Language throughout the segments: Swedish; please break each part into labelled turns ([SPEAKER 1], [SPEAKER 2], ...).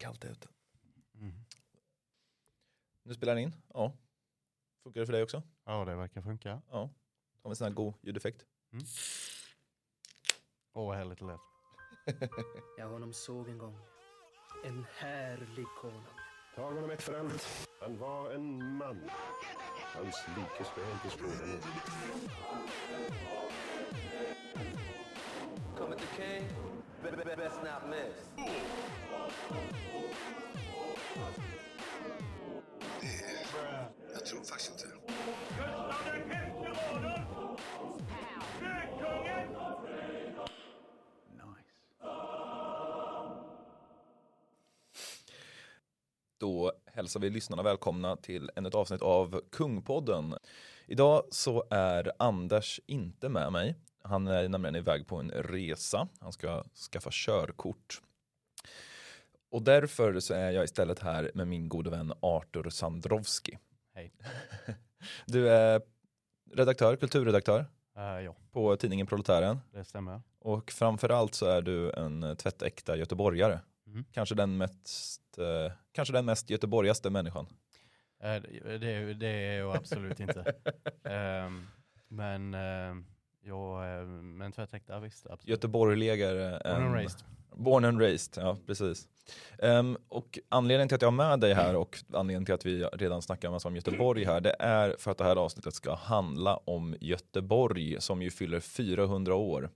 [SPEAKER 1] kallt ute.
[SPEAKER 2] Mm.
[SPEAKER 1] Nu spelar den in. Ja. Funkar det för dig också?
[SPEAKER 2] Ja, det verkar funka.
[SPEAKER 1] Ja. Har vi en sån här god ljudeffekt?
[SPEAKER 2] Åh, vad härligt det lät.
[SPEAKER 3] Jag honom såg en gång. En härlig konung.
[SPEAKER 4] Tag honom ett för allt. Han var en man. Hans like jag inte
[SPEAKER 5] best not miss.
[SPEAKER 6] Jag tror faktiskt inte.
[SPEAKER 1] Då hälsar vi lyssnarna välkomna till ännu ett avsnitt av Kungpodden. Idag så är Anders inte med mig. Han är nämligen iväg på en resa. Han ska skaffa körkort. Och därför så är jag istället här med min gode vän Artur Sandrovski.
[SPEAKER 2] Hej.
[SPEAKER 1] Du är redaktör, kulturredaktör
[SPEAKER 2] Eh, ja,
[SPEAKER 1] på tidningen Proletären.
[SPEAKER 2] det stämmer.
[SPEAKER 1] Och framförallt så är du en tvättäkta göteborgare.
[SPEAKER 2] Mm.
[SPEAKER 1] Kanske den mest, eh, kanske den mest göteborgaste människan.
[SPEAKER 2] Eh, det, det, är jag absolut inte. Ehm, men uh, jag, uh, men tvättäkta visst. Absolut.
[SPEAKER 1] Göteborgligare.
[SPEAKER 2] Born and raised.
[SPEAKER 1] Born and raised, ja precis. Ehm, och anledningen till att jag har med dig här och anledningen till att vi redan snackar massa om Göteborg här, det är för att det här avsnittet ska handla om Göteborg som ju fyller 400 år.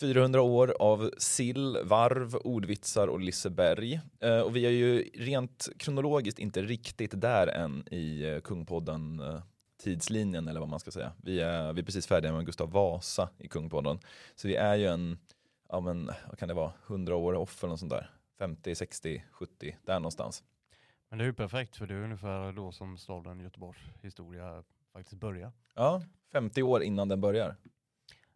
[SPEAKER 1] 400 år av sill, varv, ordvitsar och Liseberg. Eh, och vi är ju rent kronologiskt inte riktigt där än i eh, Kungpodden eh, tidslinjen eller vad man ska säga. Vi är, vi är precis färdiga med Gustav Vasa i Kungpodden. Så vi är ju en, ja men vad kan det vara, 100 år off eller något sånt där. 50, 60, 70, där någonstans.
[SPEAKER 2] Men det är ju perfekt för det är ungefär då som staden Göteborgs historia faktiskt börjar.
[SPEAKER 1] Ja, 50 år innan den börjar.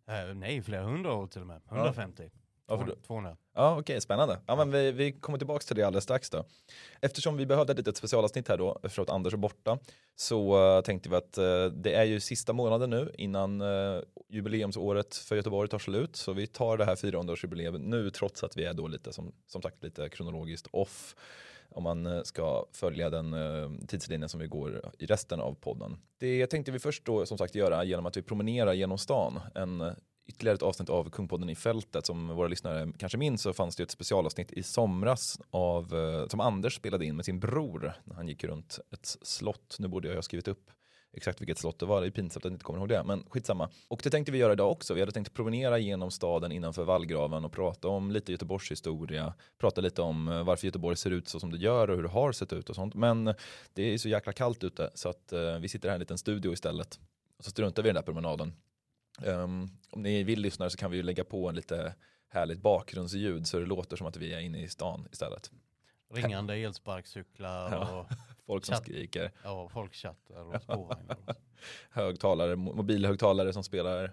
[SPEAKER 2] Eh, nej, flera hundra år till och med. 150.
[SPEAKER 1] Ja, för då-
[SPEAKER 2] 200.
[SPEAKER 1] Ja, okej, spännande. Ja, men vi, vi kommer tillbaka till det alldeles strax då. Eftersom vi behövde ett litet specialavsnitt här då, för att Anders är borta, så uh, tänkte vi att uh, det är ju sista månaden nu innan uh, jubileumsåret för Göteborg tar slut, så vi tar det här 400-årsjubileet nu, trots att vi är då lite, som, som sagt, lite kronologiskt off, om man eh, ska följa den uh, tidslinjen som vi går i resten av podden. Det tänkte vi först då som sagt göra genom att vi promenerar genom stan, en eh, ytterligare ett avsnitt av Kungpodden i fältet. Som våra lyssnare kanske minns så fanns det ju ett specialavsnitt i somras av, eh, som Anders spelade in med sin bror när han gick runt ett slott. Nu borde jag ha skrivit upp exakt vilket slott det var, det är pinsamt att jag inte kommer ihåg det, men skitsamma. Och det tänkte vi göra idag också. Vi hade tänkt promenera genom staden innanför vallgraven och prata om lite Göteborgs historia, prata lite om eh, varför Göteborg ser ut så som det gör och hur det har sett ut och sånt. Men eh, det är så jäkla kallt ute så att vi sitter här i en liten studio istället. Och så struntar vi i den där promenaden. Um, om ni vill lyssna så kan vi ju lägga på en lite härligt bakgrundsljud så det låter som att vi är inne i stan istället.
[SPEAKER 2] Ringande elsparkcyklar
[SPEAKER 1] Ja.
[SPEAKER 2] och
[SPEAKER 1] Folk som
[SPEAKER 2] Chatt.
[SPEAKER 1] skriker,
[SPEAKER 2] ja, och spårvagnar. och så.
[SPEAKER 1] högtalare, mo- mobilhögtalare som spelar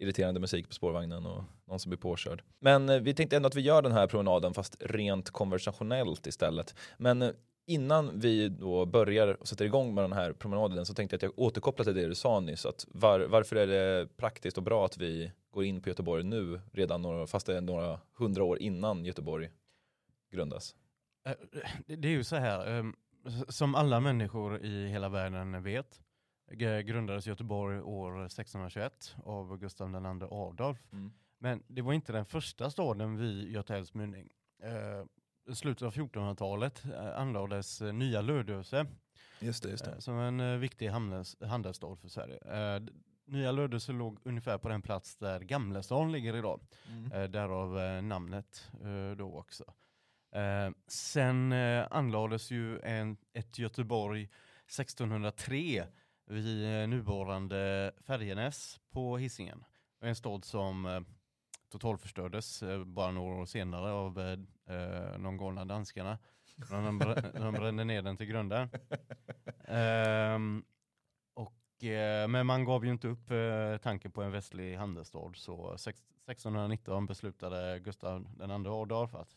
[SPEAKER 1] irriterande musik på spårvagnen och någon som blir påkörd. Men eh, vi tänkte ändå att vi gör den här promenaden fast rent konversationellt istället. Men eh, innan vi då börjar och sätter igång med den här promenaden så tänkte jag att jag återkopplar till det du sa nyss. Att var, varför är det praktiskt och bra att vi går in på Göteborg nu redan några, fast det är några hundra år innan Göteborg grundas?
[SPEAKER 2] Eh, Det är ju så här, ehm, som alla människor i hela världen vet, grundades Göteborg år 1621 av Gustav II Adolf.
[SPEAKER 1] Mm.
[SPEAKER 2] Men det var inte den första staden vid Göta älvs mynning. Slutet av 1400-talet eh, anlades eh, Nya Lödöse
[SPEAKER 1] Just det, just
[SPEAKER 2] eh, som en viktig handels, handelsstad för Sverige. Nya Lödöse låg ungefär på den plats där Gamlestan ligger idag.
[SPEAKER 1] Mm.
[SPEAKER 2] Därav namnet då också. Sen anlades ju en, ett Göteborg 1603 vid nuvarande Färjenäs på Hisingen. En stad som totalförstördes bara några år senare av eh, de galna danskarna. När de, br- de brände ner den till grunden. Eh, och, eh, men man gav ju inte upp eh, tanken på en västlig handelsstad så sex- 1619 beslutade Gustav II Adolf att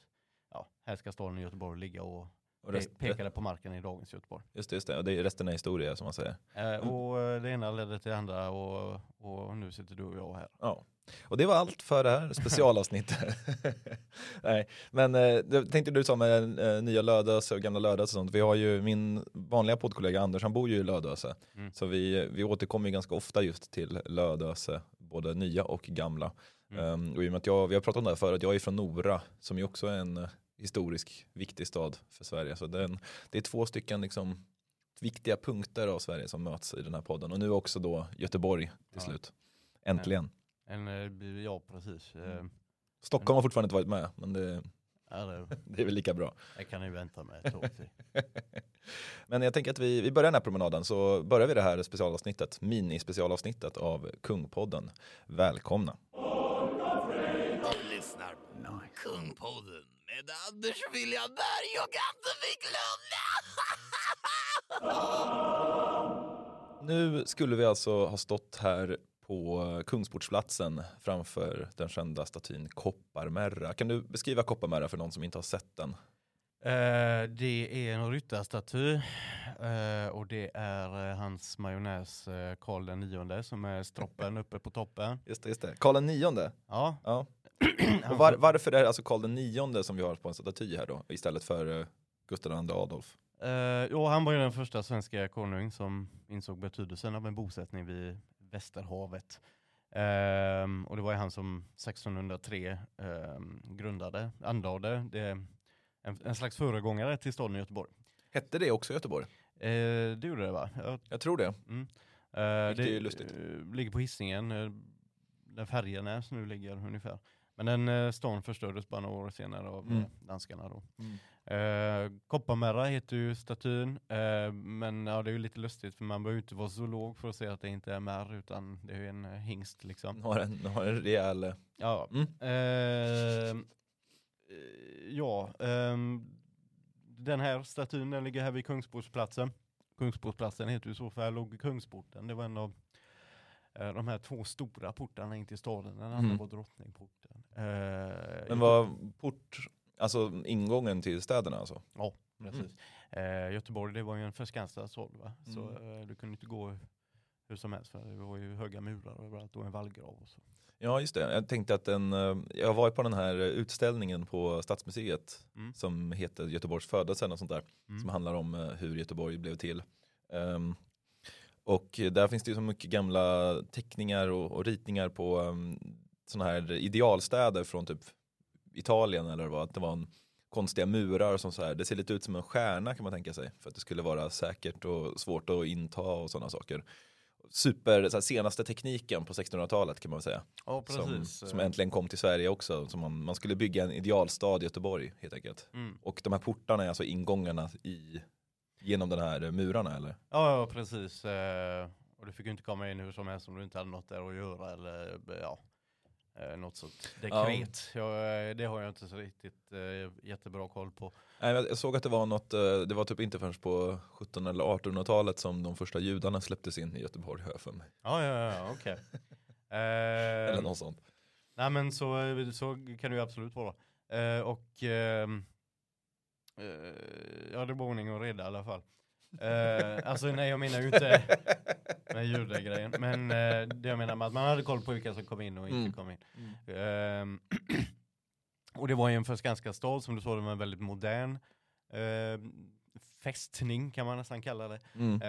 [SPEAKER 2] ja, här ska staden Göteborg ligga och
[SPEAKER 1] och rest,
[SPEAKER 2] pe- pekade på marken i dagens Göteborg.
[SPEAKER 1] just det, just det. Och det är resten är historia som man säger.
[SPEAKER 2] Eh, och det ena ledde till det andra och, och nu sitter du och jag här.
[SPEAKER 1] Ja. Och det var allt för det här specialavsnittet. Nej, men eh, tänkte du sa med eh, nya Lödöse och gamla Lödöse och sånt. Vi har ju min vanliga poddkollega Anders, han bor ju i Lödöse.
[SPEAKER 2] Mm.
[SPEAKER 1] Så vi, vi återkommer ju ganska ofta just till Lödöse, både nya och gamla.
[SPEAKER 2] Mm.
[SPEAKER 1] Um, och i och med att jag, vi har pratat om det här förut, jag är från Nora som ju också är en historisk viktig stad för Sverige. Så det är, en, det är två stycken liksom, viktiga punkter av Sverige som möts i den här podden. Och nu också då Göteborg till
[SPEAKER 2] Ja.
[SPEAKER 1] slut. Äntligen.
[SPEAKER 2] En, eh, ja, precis. Eh,
[SPEAKER 1] Stockholm har fortfarande inte varit med, men det,
[SPEAKER 2] ja, det,
[SPEAKER 1] det är väl lika bra.
[SPEAKER 2] det kan ni vänta med ett tag till.
[SPEAKER 1] men jag tänker att vi, vi börjar den här promenaden så börjar vi det här specialavsnittet, mini-specialavsnittet av Kungpodden. Välkomna!
[SPEAKER 7] Du lyssnar på Kungpodden med Anders William Berg och Ante Wiklund.
[SPEAKER 1] Nu skulle vi alltså ha stått här på Kungsportsplatsen framför den kända statyn Kopparmärra. Kan du beskriva Kopparmärra för någon som inte har sett den?
[SPEAKER 2] Eh, det är en ryttarstaty eh, och det är eh, hans majonnäs Karl den nionde som är stroppen uppe på toppen.
[SPEAKER 1] Just det, just det. Karl den nionde.
[SPEAKER 2] Ja,
[SPEAKER 1] Ja. Och var, varför är det alltså Karl den nionde som vi har på en staty här då istället för uh, Gustav II Adolf?
[SPEAKER 2] Eh, jo, han var ju den första svenska konung som insåg betydelsen av en bosättning vid Västerhavet. Ehm, och det var ju han som 1603 ehm, grundade, anlade det, en, en slags föregångare till staden Göteborg.
[SPEAKER 1] Hette det också Göteborg?
[SPEAKER 2] Eh, det gjorde det va? Ja,
[SPEAKER 1] Jag tror det.
[SPEAKER 2] mm. Eh,
[SPEAKER 1] Vilket är ju lustigt.
[SPEAKER 2] eh, ligger på Hisingen, eh, där Färjenäs nu ligger ungefär. Men den eh, stan förstördes bara några år senare av
[SPEAKER 1] Mm.
[SPEAKER 2] eh, danskarna då. Eh, Kopparmärra heter ju statyn, eh, men ja, det är ju lite lustigt för man behöver inte vara zoolog för att se att det inte är märr utan det är en eh, hingst liksom.
[SPEAKER 1] Har en, har en rejäl... eh,
[SPEAKER 2] Ja,
[SPEAKER 1] Mm.
[SPEAKER 2] eh, ja ehm, den här statyn den ligger här vid Kungsportsplatsen. Kungsportsplatsen heter ju så för här låg Kungsporten. Det var en av de här två stora portarna in till staden. Den andra
[SPEAKER 1] Mm.
[SPEAKER 2] var Drottningporten. Eh,
[SPEAKER 1] Men var port, alltså ingången till städerna alltså?
[SPEAKER 2] Ja, precis. Eh, Göteborg det var ju en förskansad stad va? Så eh, du kunde inte gå hur som helst för det var ju höga murar överallt och en vallgrav och så.
[SPEAKER 1] Ja just det, jag tänkte att den, eh, jag var på den här utställningen på Stadsmuseet
[SPEAKER 2] Mm.
[SPEAKER 1] som heter Göteborgs födelse och sånt där.
[SPEAKER 2] Mm.
[SPEAKER 1] Som handlar om eh, hur Göteborg blev till. Ehm, och där finns det ju så mycket gamla teckningar och, och ritningar på um, sådana här idealstäder från typ Italien eller vad det var en konstiga murar som så här, det ser lite ut som en stjärna kan man tänka sig för att det skulle vara säkert och svårt att inta och sådana saker. Super, så här, senaste tekniken på 1600-talet kan man väl säga.
[SPEAKER 2] Ja,
[SPEAKER 1] Som, som äntligen kom till Sverige också. Som man, man skulle bygga en idealstad i Göteborg helt enkelt.
[SPEAKER 2] Mm.
[SPEAKER 1] Och de här portarna är alltså ingångarna i, genom den här eh, murarna eller?
[SPEAKER 2] Ja, ja, precis. Eh, och du fick ju inte komma in hur som helst om du inte hade något där att göra eller eh, ja, något sånt dekret. Jag, eh, det har jag inte så riktigt jättebra koll på.
[SPEAKER 1] Nej, jag jag såg att det var något, det var typ inte förrän på 1700 eller 1800-talet som de första judarna släpptes in i Göteborg har jag för mig.
[SPEAKER 2] Ja, ja, ja, okej.
[SPEAKER 1] Eller
[SPEAKER 2] Eh,
[SPEAKER 1] något sånt.
[SPEAKER 2] Nej men så, så kan det ju absolut vara. Och ehm, eh, ja det var ordning och reda i alla fall. Eh, alltså nej jag menar ju inte med judegrejen. Men eh, det jag menar med att man hade koll på vilka som kom in och inte
[SPEAKER 1] Mm.
[SPEAKER 2] kom in. Ehm, och det var ju en förskansad stad som du sa, det var en väldigt modern eh, fästning kan man nästan kalla det.
[SPEAKER 1] Mm.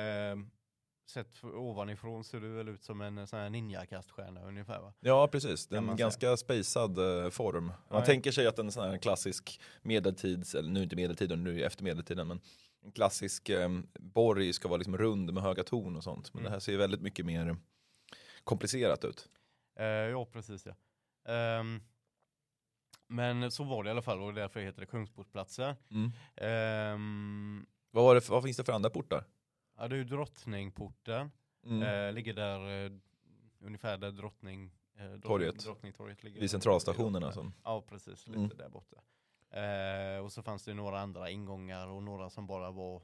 [SPEAKER 2] Sett för- ovanifrån ser det väl ut som en eh, sån här ninjakaststjärna ungefär va?
[SPEAKER 1] Ja precis, det är en ganska spacad eh, form. Man
[SPEAKER 2] Ja,
[SPEAKER 1] tänker sig att en sån här klassisk medeltids, eller nu inte medeltiden, nu efter medeltiden, men en klassisk eh, borg ska vara liksom rund med höga torn och sånt. Men
[SPEAKER 2] Mm.
[SPEAKER 1] det här ser väldigt mycket mer komplicerat ut.
[SPEAKER 2] Eh, ja, precis ja. Ehm, men så var det i alla fall och därför heter det Kungsportsplatsen.
[SPEAKER 1] Mm.
[SPEAKER 2] Ehm,
[SPEAKER 1] Vad, var det för, vad finns det för andra portar?
[SPEAKER 2] Ja, det är ju Drottningporten.
[SPEAKER 1] Mm.
[SPEAKER 2] Eh, ligger där eh, ungefär där drottning, eh, drott-
[SPEAKER 1] Torget.
[SPEAKER 2] Drottningtorget ligger.
[SPEAKER 1] Vid centralstationen alltså.
[SPEAKER 2] Ja, precis. Lite
[SPEAKER 1] Mm.
[SPEAKER 2] där borta. Eh, och så fanns det några andra ingångar och några som bara var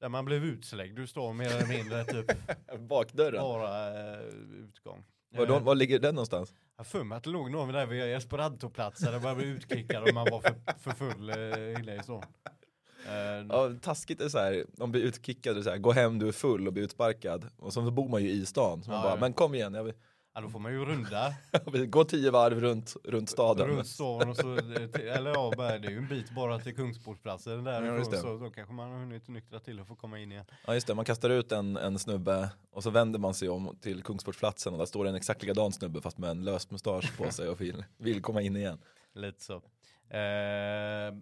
[SPEAKER 2] där man blev utslängd. Du står mer eller mindre typ
[SPEAKER 1] Bakdörren.
[SPEAKER 2] bara eh, utgång.
[SPEAKER 1] Var, de,
[SPEAKER 2] Eh,
[SPEAKER 1] var ligger den någonstans?
[SPEAKER 2] Jag för mig att det låg någon där vid Esperantoplatsen där man blev utkickad och man var för, för full eh, inne i stan. Eh,
[SPEAKER 1] Ja, taskigt är så här, de blir utkickade så här, gå hem du är full och blir utsparkad. Och så bor man ju i stan, så man
[SPEAKER 2] Ja,
[SPEAKER 1] bara,
[SPEAKER 2] ja.
[SPEAKER 1] men kom igen, jag vill,
[SPEAKER 2] ja, då får man ju runda
[SPEAKER 1] gå tio varv runt, runt staden.
[SPEAKER 2] runt stan och så, eh, eller ja, det är ju en bit bara till Kungsportsplatsen
[SPEAKER 1] Ja,
[SPEAKER 2] där,
[SPEAKER 1] just det.
[SPEAKER 2] så då kanske man har hunnit nyktra till och får komma in igen.
[SPEAKER 1] Ja just det, man kastar ut en, en snubbe och så vänder man sig om till Kungsportsplatsen och där står det en exakt likadan snubbe fast med en lös mustasch på sig och vill, vill komma in igen.
[SPEAKER 2] Lite så. Eh,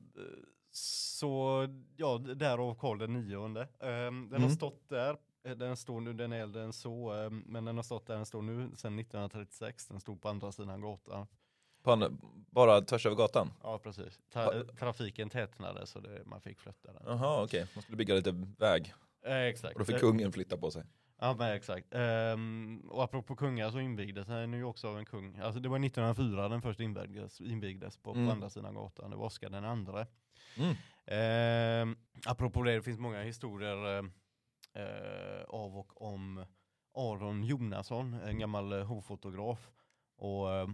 [SPEAKER 2] så ja, därav Karl den nionde. Eh, den har
[SPEAKER 1] Mm.
[SPEAKER 2] stått där, eh, den står nu, den är äldre än så, eh, men den har stått där, den står nu sedan 1936, den stod på andra sidan gatan.
[SPEAKER 1] På en, bara tvärs över gatan?
[SPEAKER 2] Ja, precis. Ta, eh, trafiken tätnade så det, man fick flytta den.
[SPEAKER 1] Jaha okej, man skulle bygga lite väg
[SPEAKER 2] Eh, exakt.
[SPEAKER 1] och då fick
[SPEAKER 2] Eh,
[SPEAKER 1] kungen flytta på sig.
[SPEAKER 2] Ja men exakt. Ehm, och apropå kungar så invigdes den ju också av en kung. Alltså det var 1904 den först invigdes, invigdes på,
[SPEAKER 1] Mm.
[SPEAKER 2] på andra sidan gatan. Det var Oscar den andre.
[SPEAKER 1] Mm.
[SPEAKER 2] Ehm, apropå det, det finns många historier eh, eh, av och om Aron Jonasson, en gammal eh, hovfotograf. Och eh,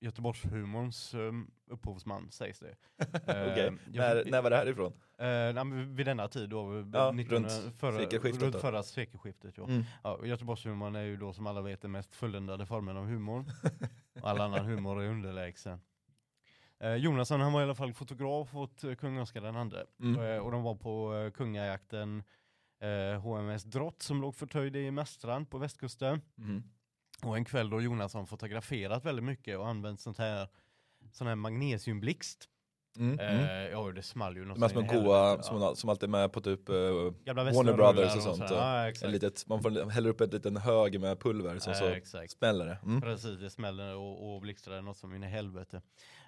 [SPEAKER 2] Göteborgshumorns eh, upphovsman sägs det. Ehm, jag-
[SPEAKER 1] när, när var det här ifrån?
[SPEAKER 2] Eh, vid denna tid då,
[SPEAKER 1] Ja,
[SPEAKER 2] 1900
[SPEAKER 1] runt
[SPEAKER 2] förra,
[SPEAKER 1] sekelskiftet
[SPEAKER 2] runt förra sekelskiftet. Ja.
[SPEAKER 1] Mm.
[SPEAKER 2] Ja, Göteborgshumorn är ju då som alla vet den mest fulländade formen av humor. all annan humor är underlägsen. Eh, Jonasson han var i alla fall fotograf åt eh, kung Oscar den andre.
[SPEAKER 1] Mm.
[SPEAKER 2] Eh, och de var på eh, kungajakten eh, HMS Drott som låg förtöjd i Mästrand på västkusten.
[SPEAKER 1] Mm.
[SPEAKER 2] Och en kväll då Jonasson fotograferat väldigt mycket och använt sånt här sån här magnesiumblixt.
[SPEAKER 1] Mm. Mm.
[SPEAKER 2] Eh, ja det small ju något
[SPEAKER 1] De här små goa som, som alltid är med på typ eh, Warner Brothers och
[SPEAKER 2] så
[SPEAKER 1] sånt. och
[SPEAKER 2] Ja,
[SPEAKER 1] en litet, man får häller upp ett liten hög med pulver som
[SPEAKER 2] Ja,
[SPEAKER 1] så smäller det. Mm.
[SPEAKER 2] Precis, det smäller och, och blixtrar något som in i helvete.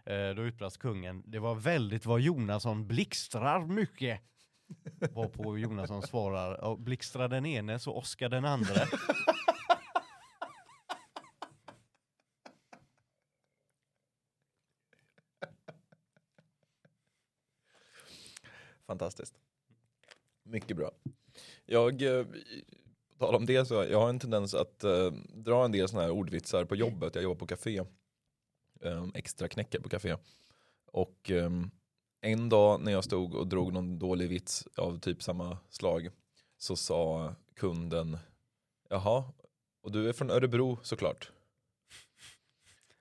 [SPEAKER 2] Eh, då utbrast kungen, det var väldigt vad Jonasson blixtrar mycket. Varpå Jonasson svarar, "Ja, blixtrar den ene så Oskar den andra.
[SPEAKER 1] Fantastiskt. Mycket bra. Jag, eh, på tal om det så, jag har en tendens att eh, dra en del sådana här ordvitsar på jobbet. Jag jobbar på café. Eh, extra knäcker på café. Och eh, en dag när jag stod och drog någon dålig vits av typ samma slag så sa kunden Jaha, och du är från Örebro såklart.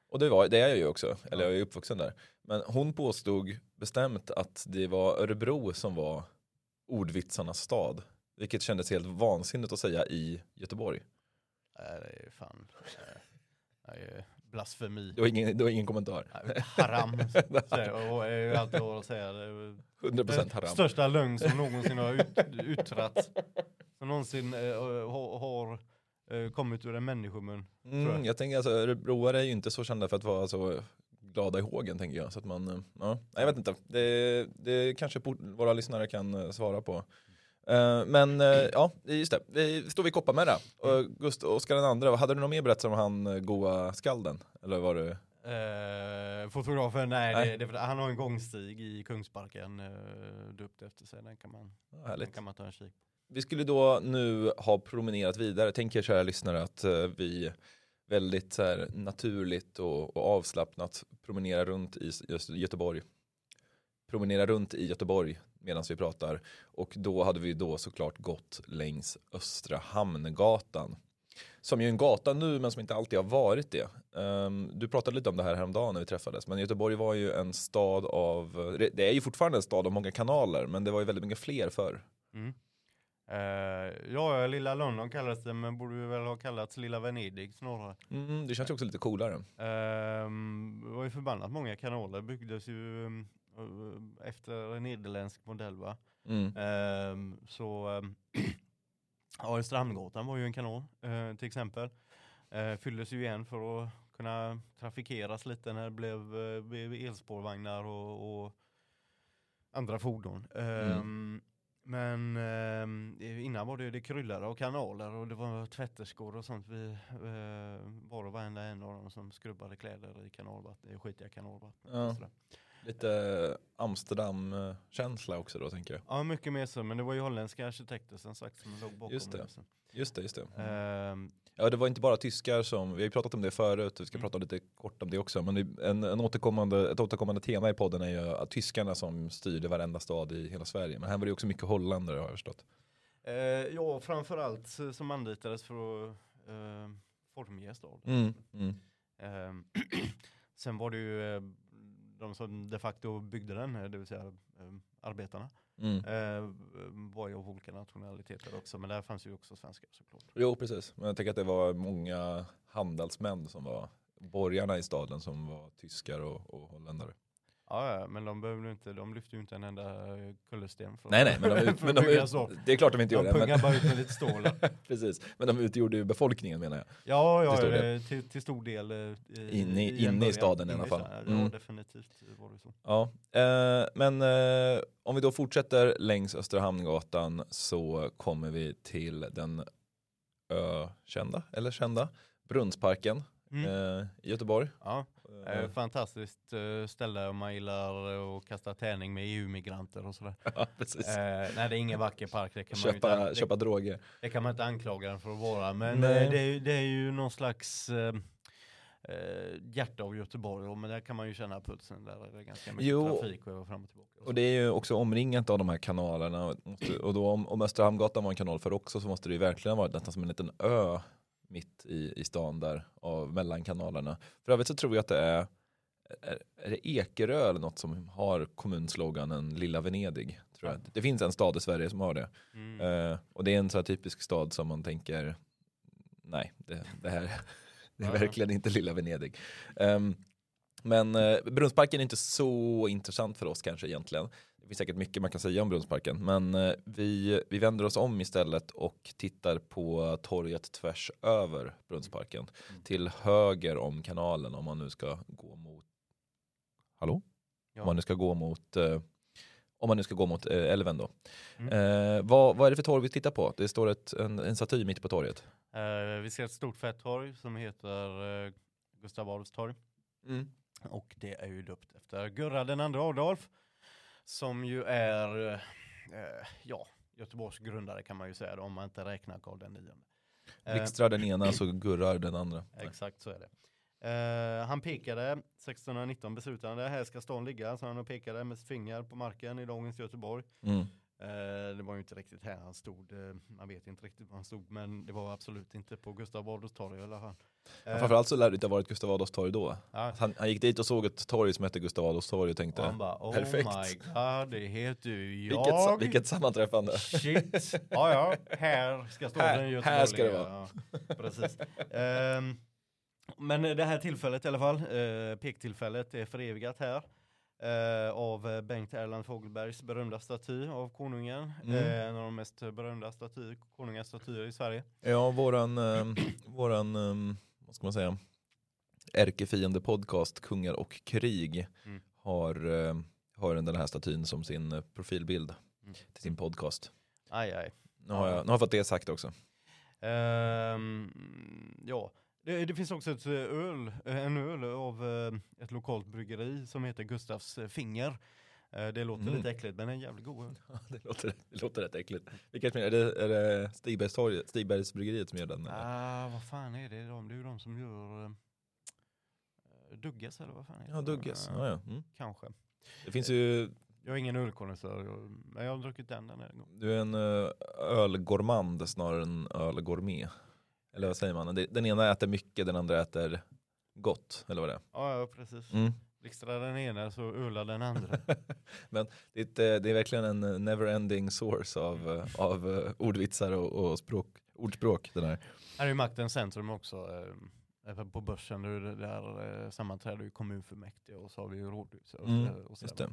[SPEAKER 1] Och det, var, det är jag ju också, eller jag är uppvuxen där. Men hon påstod bestämt att det var Örebro som var ordvitsarnas stad. Vilket kändes helt vansinnigt att säga i Göteborg.
[SPEAKER 2] Nej, det är ju fan eh, det är ju blasfemi.
[SPEAKER 1] Det var ingen, det var ingen kommentar.
[SPEAKER 2] Nej, Haram. Och är ju alltid att säga. Det är ju
[SPEAKER 1] 100%
[SPEAKER 2] den
[SPEAKER 1] haram.
[SPEAKER 2] största lögn som någonsin har ut, yttrats. Som någonsin eh, har, har eh, kommit ur en människomun.
[SPEAKER 1] Mm,
[SPEAKER 2] jag.
[SPEAKER 1] jag tänker alltså, örebroare är ju inte så kända för att vara så glada i hågen tänker jag. Så att man, eh, ja, jag vet inte. Det, det kanske våra lyssnare kan eh, svara på. Eh, Men ja, just det. Vi står vid Kopparmära. Och Gustav Oskar den andra, hade du något mer berättat om han goa skalden? Eller var det?
[SPEAKER 2] Eh, fotografen, nej,
[SPEAKER 1] Nej.
[SPEAKER 2] Det, det, han har en gångstig i Kungsparken eh, döpt efter sig. Den kan man,
[SPEAKER 1] Ja,
[SPEAKER 2] den kan man ta en kik
[SPEAKER 1] Vi skulle då nu ha promenerat vidare. Tänk er kära lyssnare att vi väldigt så här, naturligt och, och avslappnat promenera runt i just Göteborg. Promenera runt i Göteborg medan vi pratar. Och då hade vi då såklart gått längs Östra Hamngatan. Som ju är en gata nu men som inte alltid har varit det. Um, du pratade lite om det här häromdagen när vi träffades. Men Göteborg var ju en stad av, det är ju fortfarande en stad av många kanaler. Men det var ju väldigt mycket fler förr.
[SPEAKER 2] Mm. Eh, ja, Lilla London kallades det, men borde väl ha kallats Lilla Venedig snarare.
[SPEAKER 1] Mm, det känns ju också lite coolare.
[SPEAKER 2] Ehm, det var ju förbannat många kanaler, byggdes ju um, uh, efter en nederländsk modell va.
[SPEAKER 1] Mm.
[SPEAKER 2] Ehm, så um, ja, Östra Hamngatan var ju en kanal till exempel. Uh, fylldes ju igen för att kunna trafikeras lite när det blev, uh, blev elspårvagnar och, och andra fordon. Ehm, Men ehm, innan var det, det kryllade av kanaler och det var tvätterskor och sånt. Vi uh, var och varenda en av dem som skrubbade kläder i kanalvatten, i skitiga kanalvatten.
[SPEAKER 1] Ja. Lite Amsterdam-känsla också då tänker jag.
[SPEAKER 2] Ja, mycket mer så, men det var ju holländska arkitekter som sagt som låg bakom
[SPEAKER 1] Just det.
[SPEAKER 2] så.
[SPEAKER 1] Just det, just det.
[SPEAKER 2] Ehm,
[SPEAKER 1] Ja, det var inte bara tyskar som, vi har ju pratat om det förut, vi ska
[SPEAKER 2] Mm.
[SPEAKER 1] prata lite kort om det också, men det- en, en återkommande, ett återkommande tema i podden är ju att tyskarna som styrde varenda stad i hela Sverige. Men här var det också mycket holländare har jag förstått.
[SPEAKER 2] eh, ja, framförallt eh, som anlitades för att eh, formge staden.
[SPEAKER 1] Mm. Mm.
[SPEAKER 2] Ehm, sen var det ju eh, de som de facto byggde den, eh, det vill säga eh, arbetarna,
[SPEAKER 1] Mm.
[SPEAKER 2] eh, var ju av olika nationaliteter också, men där fanns ju också svenskar såklart.
[SPEAKER 1] Jo, precis. Men jag tänker att det var många handelsmän som var borgarna i staden som var tyskar och, och holländare.
[SPEAKER 2] Ja, ja, men de behövde inte, de lyfte ju inte en enda eh, kullersten från
[SPEAKER 1] Nej, nej, men, de, ut, men de, ut, det är klart de inte
[SPEAKER 2] De
[SPEAKER 1] gjorde det.
[SPEAKER 2] pungade
[SPEAKER 1] Men,
[SPEAKER 2] bara ut med lite stål.
[SPEAKER 1] precis. men de utgjorde ju befolkningen menar jag.
[SPEAKER 2] Ja, ja
[SPEAKER 1] Till stor del.
[SPEAKER 2] till, till stor del. eh,
[SPEAKER 1] Inne i- inne i staden i alla fall.
[SPEAKER 2] Ja,
[SPEAKER 1] Mm.
[SPEAKER 2] definitivt var det så.
[SPEAKER 1] Ja, eh, men eh, om vi då fortsätter längs Österhamngatan så kommer vi till den ökända, eller kända, Brunnsparken
[SPEAKER 2] Mm.
[SPEAKER 1] eh, i Göteborg.
[SPEAKER 2] Ja,
[SPEAKER 1] Eh,
[SPEAKER 2] eh, fantastiskt eh, ställe om man gillar och kasta tärning med EU-migranter och sådär.
[SPEAKER 1] ja, precis.
[SPEAKER 2] Eh, nej, det är ingen vacker park, det kan, man
[SPEAKER 1] köpa,
[SPEAKER 2] inte,
[SPEAKER 1] köpa droger.
[SPEAKER 2] det, kan man inte anklaga den för att vara. Men det, är, ju- det är ju någon slags eh, hjärta av Göteborg, och men där kan man ju känna pulsen. Där är det ganska mycket
[SPEAKER 1] Jo.
[SPEAKER 2] trafik och fram och tillbaka.
[SPEAKER 1] Och det är ju också omringat av de här kanalerna. Och då om, om Österhamngatan var en kanal för också så måste det ju verkligen ha varit nästan som en liten ö mitt i, i stan där av, mellan kanalerna. För övrigt så tror jag att det är, är, är det Ekerö eller något som har kommunsloganen Lilla Venedig. Tror jag. Det finns en stad i Sverige som har det.
[SPEAKER 2] Mm.
[SPEAKER 1] Eh, och det är en här typisk stad som man tänker, nej, det, det här det är verkligen inte lilla Venedig. Ehm, men uh, Brunnsparken är inte så intressant för oss kanske egentligen. Det finns säkert mycket man kan säga om Brunnsparken. Men eh, vi, vi vänder oss om istället och tittar på torget tvärs över Brunnsparken.
[SPEAKER 2] Mm.
[SPEAKER 1] Till höger om kanalen om man nu ska gå mot... Hallå?
[SPEAKER 2] Ja.
[SPEAKER 1] Om man nu ska gå mot... eh, om man nu ska gå mot eh, älven då.
[SPEAKER 2] Mm.
[SPEAKER 1] Eh, vad, vad är det för torg vi tittar på? Det står ett, en, en staty mitt på torget.
[SPEAKER 2] Eh, vi ser ett stort fett torg som heter eh, Gustav Adolfs torg. Och det är ju döpt efter Gurra den andra Adolf. Som ju är, eh, ja, Göteborgs grundare kan man ju säga då, om man inte räknar Karl den nionde. Eh,
[SPEAKER 1] Blixtrar den ena så gurrar den andra.
[SPEAKER 2] Exakt så är det. Eh, han pekade, 1619 beslutade han det, här ska stan ligga, så han pekade med sitt finger på marken i dagens Göteborg.
[SPEAKER 1] Mm.
[SPEAKER 2] Eh, det var ju inte riktigt här han stod, eh, man vet inte riktigt var han stod, men det var absolut inte på Gustav Adolfs torg i alla fall.
[SPEAKER 1] Ja, Framförallt så lär det inte ha varit Gustav Adolfs torg då.
[SPEAKER 2] ja,
[SPEAKER 1] Han, han gick dit och såg ett torg som hette Gustav Adolfs torg och
[SPEAKER 2] och
[SPEAKER 1] tänkte
[SPEAKER 2] han bara, oh
[SPEAKER 1] perfekt.
[SPEAKER 2] my god, det heter ju
[SPEAKER 1] vilket,
[SPEAKER 2] jag.
[SPEAKER 1] vilket sammanträffande.
[SPEAKER 2] Shit, ja ja, här ska stå
[SPEAKER 1] Här-
[SPEAKER 2] den i
[SPEAKER 1] här
[SPEAKER 2] Göteborg
[SPEAKER 1] ska det vara.
[SPEAKER 2] Ja, precis. Ehm, men det här tillfället i alla fall, eh, pektillfället är förevigat här. Eh, av Bengt Erland Fogelbergs berömda staty av konungen.
[SPEAKER 1] Mm.
[SPEAKER 2] Eh, en av de mest berömda staty, konungastatyer i Sverige.
[SPEAKER 1] Ja, våran, eh, våran eh, vad ska man säga, ärkefiende podcast Kungar och krig
[SPEAKER 2] Mm.
[SPEAKER 1] har, eh, har den här statyn som sin profilbild
[SPEAKER 2] Mm.
[SPEAKER 1] till sin podcast.
[SPEAKER 2] Aj, aj.
[SPEAKER 1] Nu har, jag, nu har jag fått det sagt också.
[SPEAKER 2] Ehm, ja, det, det finns också ett eh, öl, eh, en öl av eh, ett lokalt bryggeri som heter Gustavs finger. Det låter
[SPEAKER 1] Mm.
[SPEAKER 2] lite äckligt men en jävligt god öl.
[SPEAKER 1] det, låter, det låter rätt äckligt. Vilket, är det, är det Stigbergs, torg, Stigbergs bryggeriet som gör den? eller?
[SPEAKER 2] Ah, vad fan är det? De, det är ju de som gör Dugges eller vad fan heter
[SPEAKER 1] Ja,
[SPEAKER 2] det?
[SPEAKER 1] Dugges. Ja, ja. Mm.
[SPEAKER 2] Kanske.
[SPEAKER 1] Det finns ju,
[SPEAKER 2] Jag är ingen ölkonnässör, men jag har druckit den den här gången.
[SPEAKER 1] du är en ölgourmand snarare än ölgourmet. Eller vad säger man? Den ena äter mycket, den andra äter gott. Eller vad det är.
[SPEAKER 2] Ja, ja precis.
[SPEAKER 1] Mm.
[SPEAKER 2] Blixtrar den ena så ölar den andra.
[SPEAKER 1] Det, är ett, det är verkligen en eh, never-ending source av, eh, av eh, ordvitsar och, och språk, ordspråk. Den här.
[SPEAKER 2] här är maktens centrum också. på börsen där, där sammanträder ju kommunfullmäktige och så har vi ju rådhus. Och,
[SPEAKER 1] Mm,
[SPEAKER 2] och
[SPEAKER 1] det.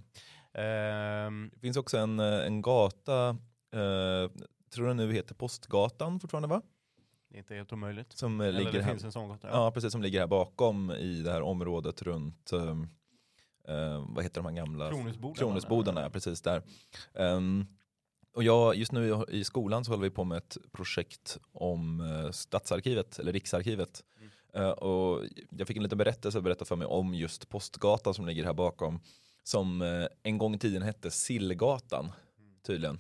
[SPEAKER 2] Ehm,
[SPEAKER 1] det finns också en, en gata, eh, tror den nu heter Postgatan fortfarande va?
[SPEAKER 2] Det är inte helt omöjligt.
[SPEAKER 1] Som eh,
[SPEAKER 2] Eller
[SPEAKER 1] ligger
[SPEAKER 2] det
[SPEAKER 1] här.
[SPEAKER 2] finns en sån gata.
[SPEAKER 1] Ja, precis som ligger här bakom i det här området runt, um, eh, vad heter de här gamla?
[SPEAKER 2] Kronhusbodarna.
[SPEAKER 1] Ja, precis där. Ehm, och jag, just nu i- skolan så håller vi på med ett projekt om uh, Stadsarkivet, eller Riksarkivet.
[SPEAKER 2] Mm.
[SPEAKER 1] Eh, och jag fick en liten berättelse berättad för mig om just Postgatan som ligger här bakom. som eh, en gång i tiden hette Sillgatan tydligen.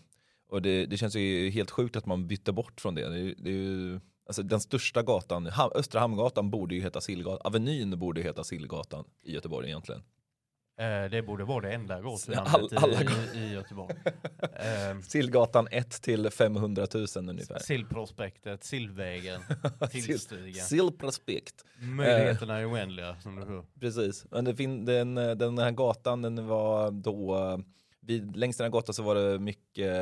[SPEAKER 1] Och det, det känns ju helt sjukt att man bytte bort från det. det, det är ju, alltså den största gatan, Östra Hamngatan borde ju heta Sillgatan, Avenyn borde heta Sillgatan i Göteborg egentligen.
[SPEAKER 2] Eh, det borde vara det enda
[SPEAKER 1] All-
[SPEAKER 2] gatunamnet i,
[SPEAKER 1] alla
[SPEAKER 2] i, i Göteborg. Eh,
[SPEAKER 1] Sillgatan 1 till 500 000 ungefär.
[SPEAKER 2] Sillprospektet, Sillvägen, Tillstigen.
[SPEAKER 1] Sillprospekt.
[SPEAKER 2] Möjligheterna är oändliga som du hör.
[SPEAKER 1] Precis, men det fin- den, den här gatan den var då vid, längs den här gatan så var det mycket,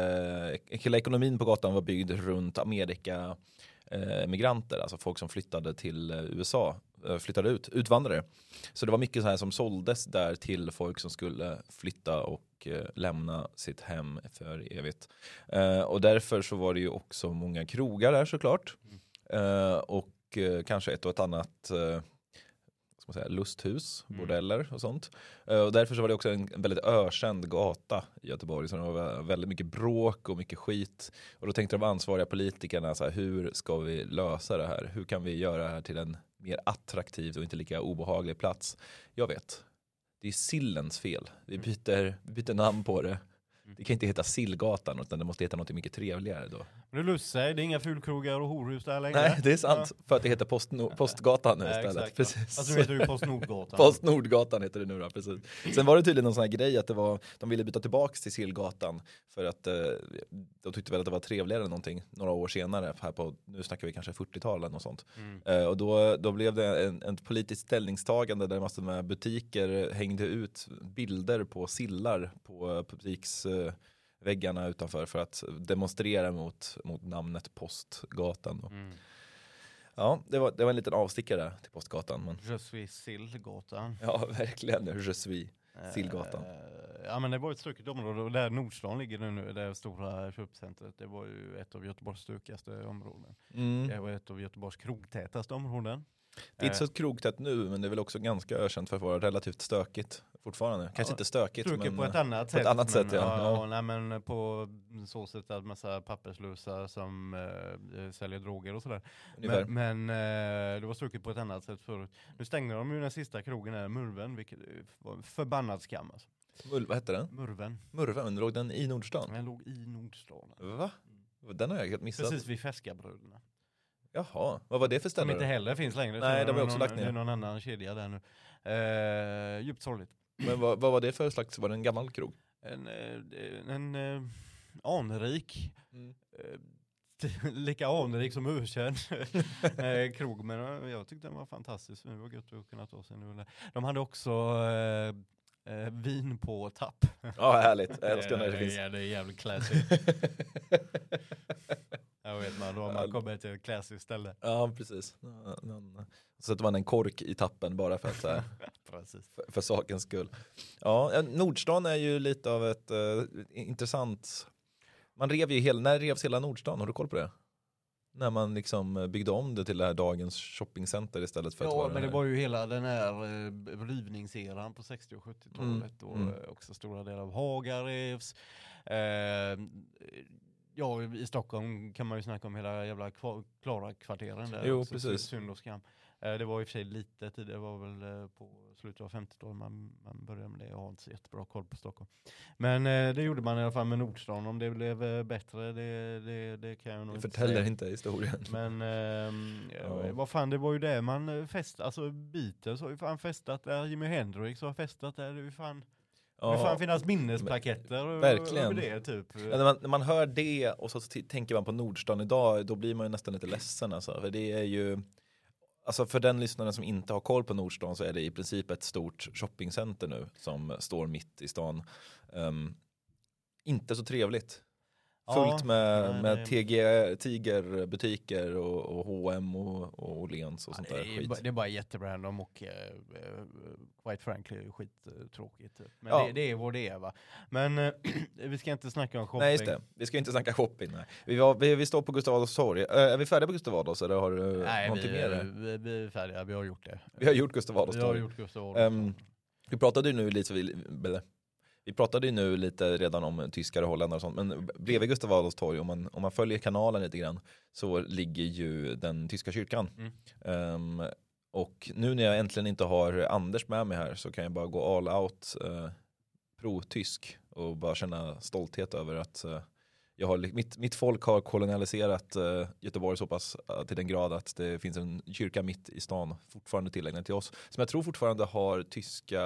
[SPEAKER 1] hela ekonomin på gatan var byggd runt Amerika eh, migranter, alltså folk som flyttade till eh, USA, eh, flyttade ut, utvandrare. Så det var mycket så här som såldes där till folk som skulle flytta och eh, lämna sitt hem för evigt. Eh, och därför så var det ju också många krogar där såklart. Eh, och eh, kanske ett och ett annat eh, man säga, lusthus,
[SPEAKER 2] Mm.
[SPEAKER 1] bordeller och sånt. Eh, och därför så var det också en, väldigt ökänd gata i Göteborg. Så det var vä- väldigt mycket bråk och mycket skit. Och då tänkte de ansvariga politikerna, så här, hur ska vi lösa det här? Hur kan vi göra det här till en mer attraktiv och inte lika obehaglig plats? Jag vet. Det är sillens fel. Vi byter, vi byter namn på det. Det kan inte heta Sillgatan utan det måste heta något mycket trevligare då.
[SPEAKER 2] Löser sig, det är inga fulkrogar och horhus där längre.
[SPEAKER 1] Nej, det är sant. För att det heter Postno- Postgatan nu
[SPEAKER 2] Ja,
[SPEAKER 1] istället.
[SPEAKER 2] exakt, ja.
[SPEAKER 1] Precis.
[SPEAKER 2] Alltså nu heter det Postnordgatan.
[SPEAKER 1] Postnordgatan heter det nu då, precis. Sen var det tydligen någon sån här grej att det var, de ville byta tillbaks till Sillgatan för att eh, de tyckte väl att det var trevligare någonting några år senare, här på, nu snackar vi kanske 40-talet och sånt.
[SPEAKER 2] Mm.
[SPEAKER 1] Eh, och då, då blev det en, en politiskt ställningstagande där massor med butiker hängde ut bilder på sillar på butiksväggarna utanför för att demonstrera mot, mot namnet Postgatan.
[SPEAKER 2] Mm.
[SPEAKER 1] Ja, det var, det var en liten avstickare där till Postgatan. Men,
[SPEAKER 2] Je suis Sillgatan.
[SPEAKER 1] ja, verkligen. Je suis. Sillgatan.
[SPEAKER 2] Eh, Ja men det var ett stökigt område och där Nordstan ligger nu, nu, det stora köpcentret. Det var ju ett av Göteborgs stökigaste områden.
[SPEAKER 1] Mm.
[SPEAKER 2] Det var ett av Göteborgs krogtätaste områden.
[SPEAKER 1] Det är inte så krogtätt nu, men det är väl också ganska ökänt för att vara relativt stökigt fortfarande. Kanske
[SPEAKER 2] Ja,
[SPEAKER 1] inte stökigt, men
[SPEAKER 2] på ett annat
[SPEAKER 1] på
[SPEAKER 2] sätt.
[SPEAKER 1] ett annat
[SPEAKER 2] men,
[SPEAKER 1] sätt, ja. Ja.
[SPEAKER 2] ja. nej, men på så sätt att massa papperslösa som eh, säljer droger och sådär.
[SPEAKER 1] ungefär.
[SPEAKER 2] Men, men eh, det var stökigt på ett annat sätt förut. Nu stängde de ju den sista krogen här, Murven, vilket eh, var förbannad skam. Alltså.
[SPEAKER 1] Mul- vad hette den?
[SPEAKER 2] Murven,
[SPEAKER 1] Murven, låg den i Nordstan?
[SPEAKER 2] den låg i Nordstan.
[SPEAKER 1] Va? Den har jag helt missat.
[SPEAKER 2] Precis vid Fäskabröderna.
[SPEAKER 1] Jaha, vad var det för
[SPEAKER 2] Som
[SPEAKER 1] ställe?
[SPEAKER 2] inte
[SPEAKER 1] då?
[SPEAKER 2] heller finns längre.
[SPEAKER 1] Nej, de har också
[SPEAKER 2] någon,
[SPEAKER 1] lagt ner.
[SPEAKER 2] Det är någon annan kedja där nu. Eh, djupt sorgligt.
[SPEAKER 1] Men vad, vad var det för slags, var det en gammal krog?
[SPEAKER 2] En, eh, en eh, anrik,
[SPEAKER 1] Mm.
[SPEAKER 2] eh, lika anrik som ökänd eh, krog. Men jag tyckte den var fantastisk. Det var gött att kunna ta sig en öl. De hade också eh, eh, vin på tapp.
[SPEAKER 1] Ja, härligt. Jag älskar när det finns.
[SPEAKER 2] Ja, det är jävligt classy. Man, då man kommit till ett classy ställe.
[SPEAKER 1] Ja, precis. Ja, men- Så sätter man en kork i tappen bara för att så här, för, för sakens skull. Ja, Nordstan är ju lite av ett eh, intressant, man rev ju hela, när revs hela Nordstan? Har du koll på det? När man liksom byggde om det till det här dagens shoppingcenter istället för att
[SPEAKER 2] Ja,
[SPEAKER 1] vara
[SPEAKER 2] men
[SPEAKER 1] den
[SPEAKER 2] det var ju hela den här eh, rivningseran på 60 och 70-talet och
[SPEAKER 1] Mm.
[SPEAKER 2] också stora delar av Haga revs. Eh, ja, i Stockholm kan man ju snacka om hela jävla Kva- Klara-kvarteren där.
[SPEAKER 1] Jo,
[SPEAKER 2] också,
[SPEAKER 1] precis.
[SPEAKER 2] Synd och skam. Eh, det var i och för sig lite tid, det var väl eh, på slutet av 50-talet man, man började med det. Jag har inte så jättebra koll på Stockholm. Men eh, det gjorde man i alla fall med Nordstan. Om det blev bättre, det, det, det kan jag nog
[SPEAKER 1] Det
[SPEAKER 2] inte
[SPEAKER 1] förtäller
[SPEAKER 2] säga.
[SPEAKER 1] inte historien.
[SPEAKER 2] Men ehm,
[SPEAKER 1] Ja.
[SPEAKER 2] vad fan, det var ju det man festade, alltså Beatles har ju fan festat där, Jimi Hendrix har festat där, det är ju fan, det får finnas minnesplaketter
[SPEAKER 1] Verkligen.
[SPEAKER 2] det typ.
[SPEAKER 1] Ja, när, man, när man hör det och så tänker man på Nordstan idag, då blir man ju nästan lite ledsen alltså. För det är ju, alltså för den lyssnaren som inte har koll på Nordstan så är det i princip ett stort shoppingcenter nu som står mitt i stan. Ehm, inte så trevligt.
[SPEAKER 2] Ja,
[SPEAKER 1] Fullt med,
[SPEAKER 2] nej,
[SPEAKER 1] med TG, Tigerbutiker och, och H&M och, och Åhléns och sånt
[SPEAKER 2] det,
[SPEAKER 1] där
[SPEAKER 2] är,
[SPEAKER 1] skit.
[SPEAKER 2] bara- det är bara jätterandom och eh, eh, quite frankly skittråkigt. Typ. Men
[SPEAKER 1] Ja.
[SPEAKER 2] det, det är vad det är va. Men eh, vi ska inte snacka om shopping.
[SPEAKER 1] Nej just det, vi ska inte snacka shopping. Nej. Vi, var, vi, vi står på Gustav Adolfs torg. Är vi färdiga på Gustav Adolfs eller har du
[SPEAKER 2] Nej,
[SPEAKER 1] någonting
[SPEAKER 2] vi,
[SPEAKER 1] mer?
[SPEAKER 2] vi, vi är färdiga, vi har gjort det.
[SPEAKER 1] Vi har gjort Gustav Adolfs
[SPEAKER 2] Vi har
[SPEAKER 1] torg.
[SPEAKER 2] gjort Gustav Adolfs
[SPEAKER 1] Ehm, vi pratade ju nu lite, vi, pratade ju nu lite redan om tyskar och holländare och sånt, men bredvid Gustav Adolfs torg, om man, om man följer kanalen lite grann, så ligger ju den tyska kyrkan.
[SPEAKER 2] Mm.
[SPEAKER 1] Ehm, och nu när jag äntligen inte har Anders med mig här så kan jag bara gå all out eh, pro-tysk och bara känna stolthet över att eh, jag har, mitt, mitt folk har kolonialiserat eh, Göteborg så pass eh, till den grad att det finns en kyrka mitt i stan fortfarande tillägnad till oss. Som jag tror fortfarande har tyska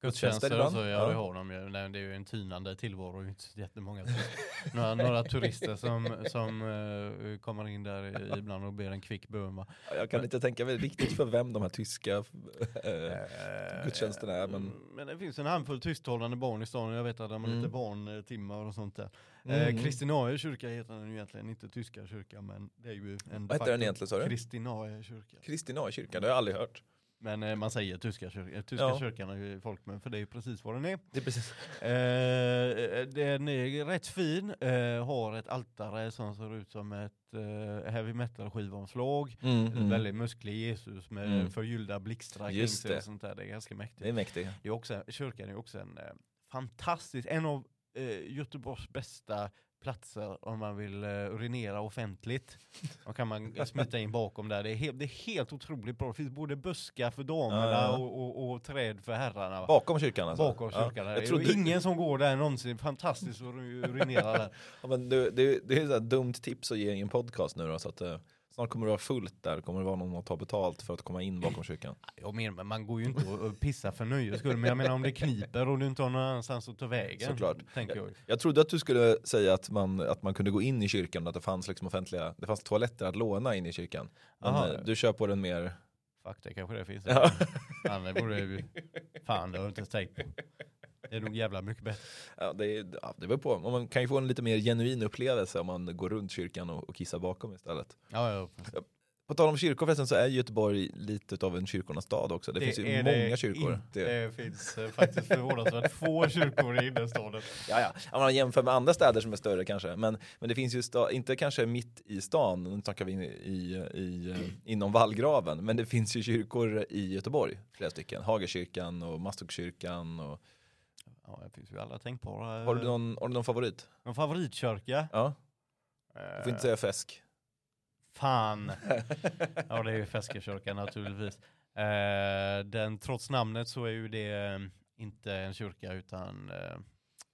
[SPEAKER 2] Gudstjänster
[SPEAKER 1] ibland.
[SPEAKER 2] så, ja, det har de ju. Nej, det är ju en tynande tillvaro, det är inte så jättemånga. några, några turister som, som eh, kommer in där ibland och ber en kvick bön.
[SPEAKER 1] Jag kan inte tänka mig riktigt för vem de här tyska eh, gudstjänsterna är. Men,
[SPEAKER 2] Men det finns en handfull tysktalande barn i stan och jag vet att de har
[SPEAKER 1] Mm.
[SPEAKER 2] lite barntimmar och sånt där.
[SPEAKER 1] Mm.
[SPEAKER 2] Kristinae kyrka heter den ju egentligen, inte tyska kyrka men det är ju en
[SPEAKER 1] Vad heter den egentligen, sa du?
[SPEAKER 2] Kristinae kyrka.
[SPEAKER 1] Kristinaekyrkan, det har jag aldrig hört.
[SPEAKER 2] Men eh, man säger tyska kyrkan, eh, tyska
[SPEAKER 1] Ja.
[SPEAKER 2] kyrkan är ju folk med för det är ju precis vad den är.
[SPEAKER 1] Det är precis.
[SPEAKER 2] Eh, den är rätt fin, eh, har ett altare som ser ut som ett eh, heavy metal skivomslag.
[SPEAKER 1] Mm, mm.
[SPEAKER 2] väldigt musklig Jesus med
[SPEAKER 1] Mm.
[SPEAKER 2] förgyllda blixtrar kring sig
[SPEAKER 1] det.
[SPEAKER 2] och sånt där. Det är ganska mäktigt.
[SPEAKER 1] Det är mäktigt.
[SPEAKER 2] Det är också, kyrkan är också en eh, fantastisk, en av eh, Göteborgs bästa platser om man vill eh, urinera offentligt. Då kan man smita in bakom där. Det är, helt, det är helt otroligt bra. Det finns både buskar för damerna
[SPEAKER 1] ja.
[SPEAKER 2] och, och, och träd för herrarna.
[SPEAKER 1] Bakom kyrkan alltså?
[SPEAKER 2] Bakom kyrkan. Det
[SPEAKER 1] Jag
[SPEAKER 2] är
[SPEAKER 1] trodde,
[SPEAKER 2] ingen som går där någonsin. Fantastiskt att urinera där.
[SPEAKER 1] ja, men det, det, det är ett dumt tips att ge i en podcast nu då, så att eh, snart kommer det vara fullt där. kommer det vara någon att ta betalt för att komma in bakom kyrkan.
[SPEAKER 2] Jag menar, men man går ju inte och pissar för nöjes skull. Men jag menar om det kniper och du inte har någon annanstans att ta vägen.
[SPEAKER 1] Såklart.
[SPEAKER 2] Tänker jag.
[SPEAKER 1] Jag trodde att du skulle säga att man, att man kunde gå in i kyrkan och att det fanns liksom offentliga, det fanns toaletter att låna in i kyrkan. Men
[SPEAKER 2] Aha.
[SPEAKER 1] eh, du kör på den mer,
[SPEAKER 2] Fuck det kanske det finns.
[SPEAKER 1] Ja.
[SPEAKER 2] Fan det borde ju... Fan det har jag inte ens tänkt på. Det är nog jävla mycket bättre.
[SPEAKER 1] ja, det, ja, det beror på, man kan ju få en lite mer genuin upplevelse om man går runt kyrkan och, och kissar bakom istället.
[SPEAKER 2] Ja, ja.
[SPEAKER 1] På tal om kyrkor förresten så är Göteborg lite av en kyrkornas stad också. Det, finns ju många
[SPEAKER 2] det
[SPEAKER 1] kyrkor.
[SPEAKER 2] Inte.
[SPEAKER 1] Det,
[SPEAKER 2] Det finns eh, faktiskt förvånansvärt få kyrkor i innerstaden.
[SPEAKER 1] ja, ja. Om man jämför med andra städer som är större kanske. Men, men det finns ju, inte kanske mitt i stan, nu snackar vi i, i, eh, inom vallgraven, men det finns ju kyrkor i Göteborg, flera stycken. Hagakyrkan och Masthuggskyrkan. Och,
[SPEAKER 2] Ja, det finns ju alla tänkbara.
[SPEAKER 1] har, du någon, har du någon favorit?
[SPEAKER 2] Någon favoritkyrka?
[SPEAKER 1] Ja, du får inte säga fäsk.
[SPEAKER 2] Fan. Ja, det är ju Feskekyrkan naturligtvis. Eh, den, trots namnet så är ju det eh, inte en kyrka utan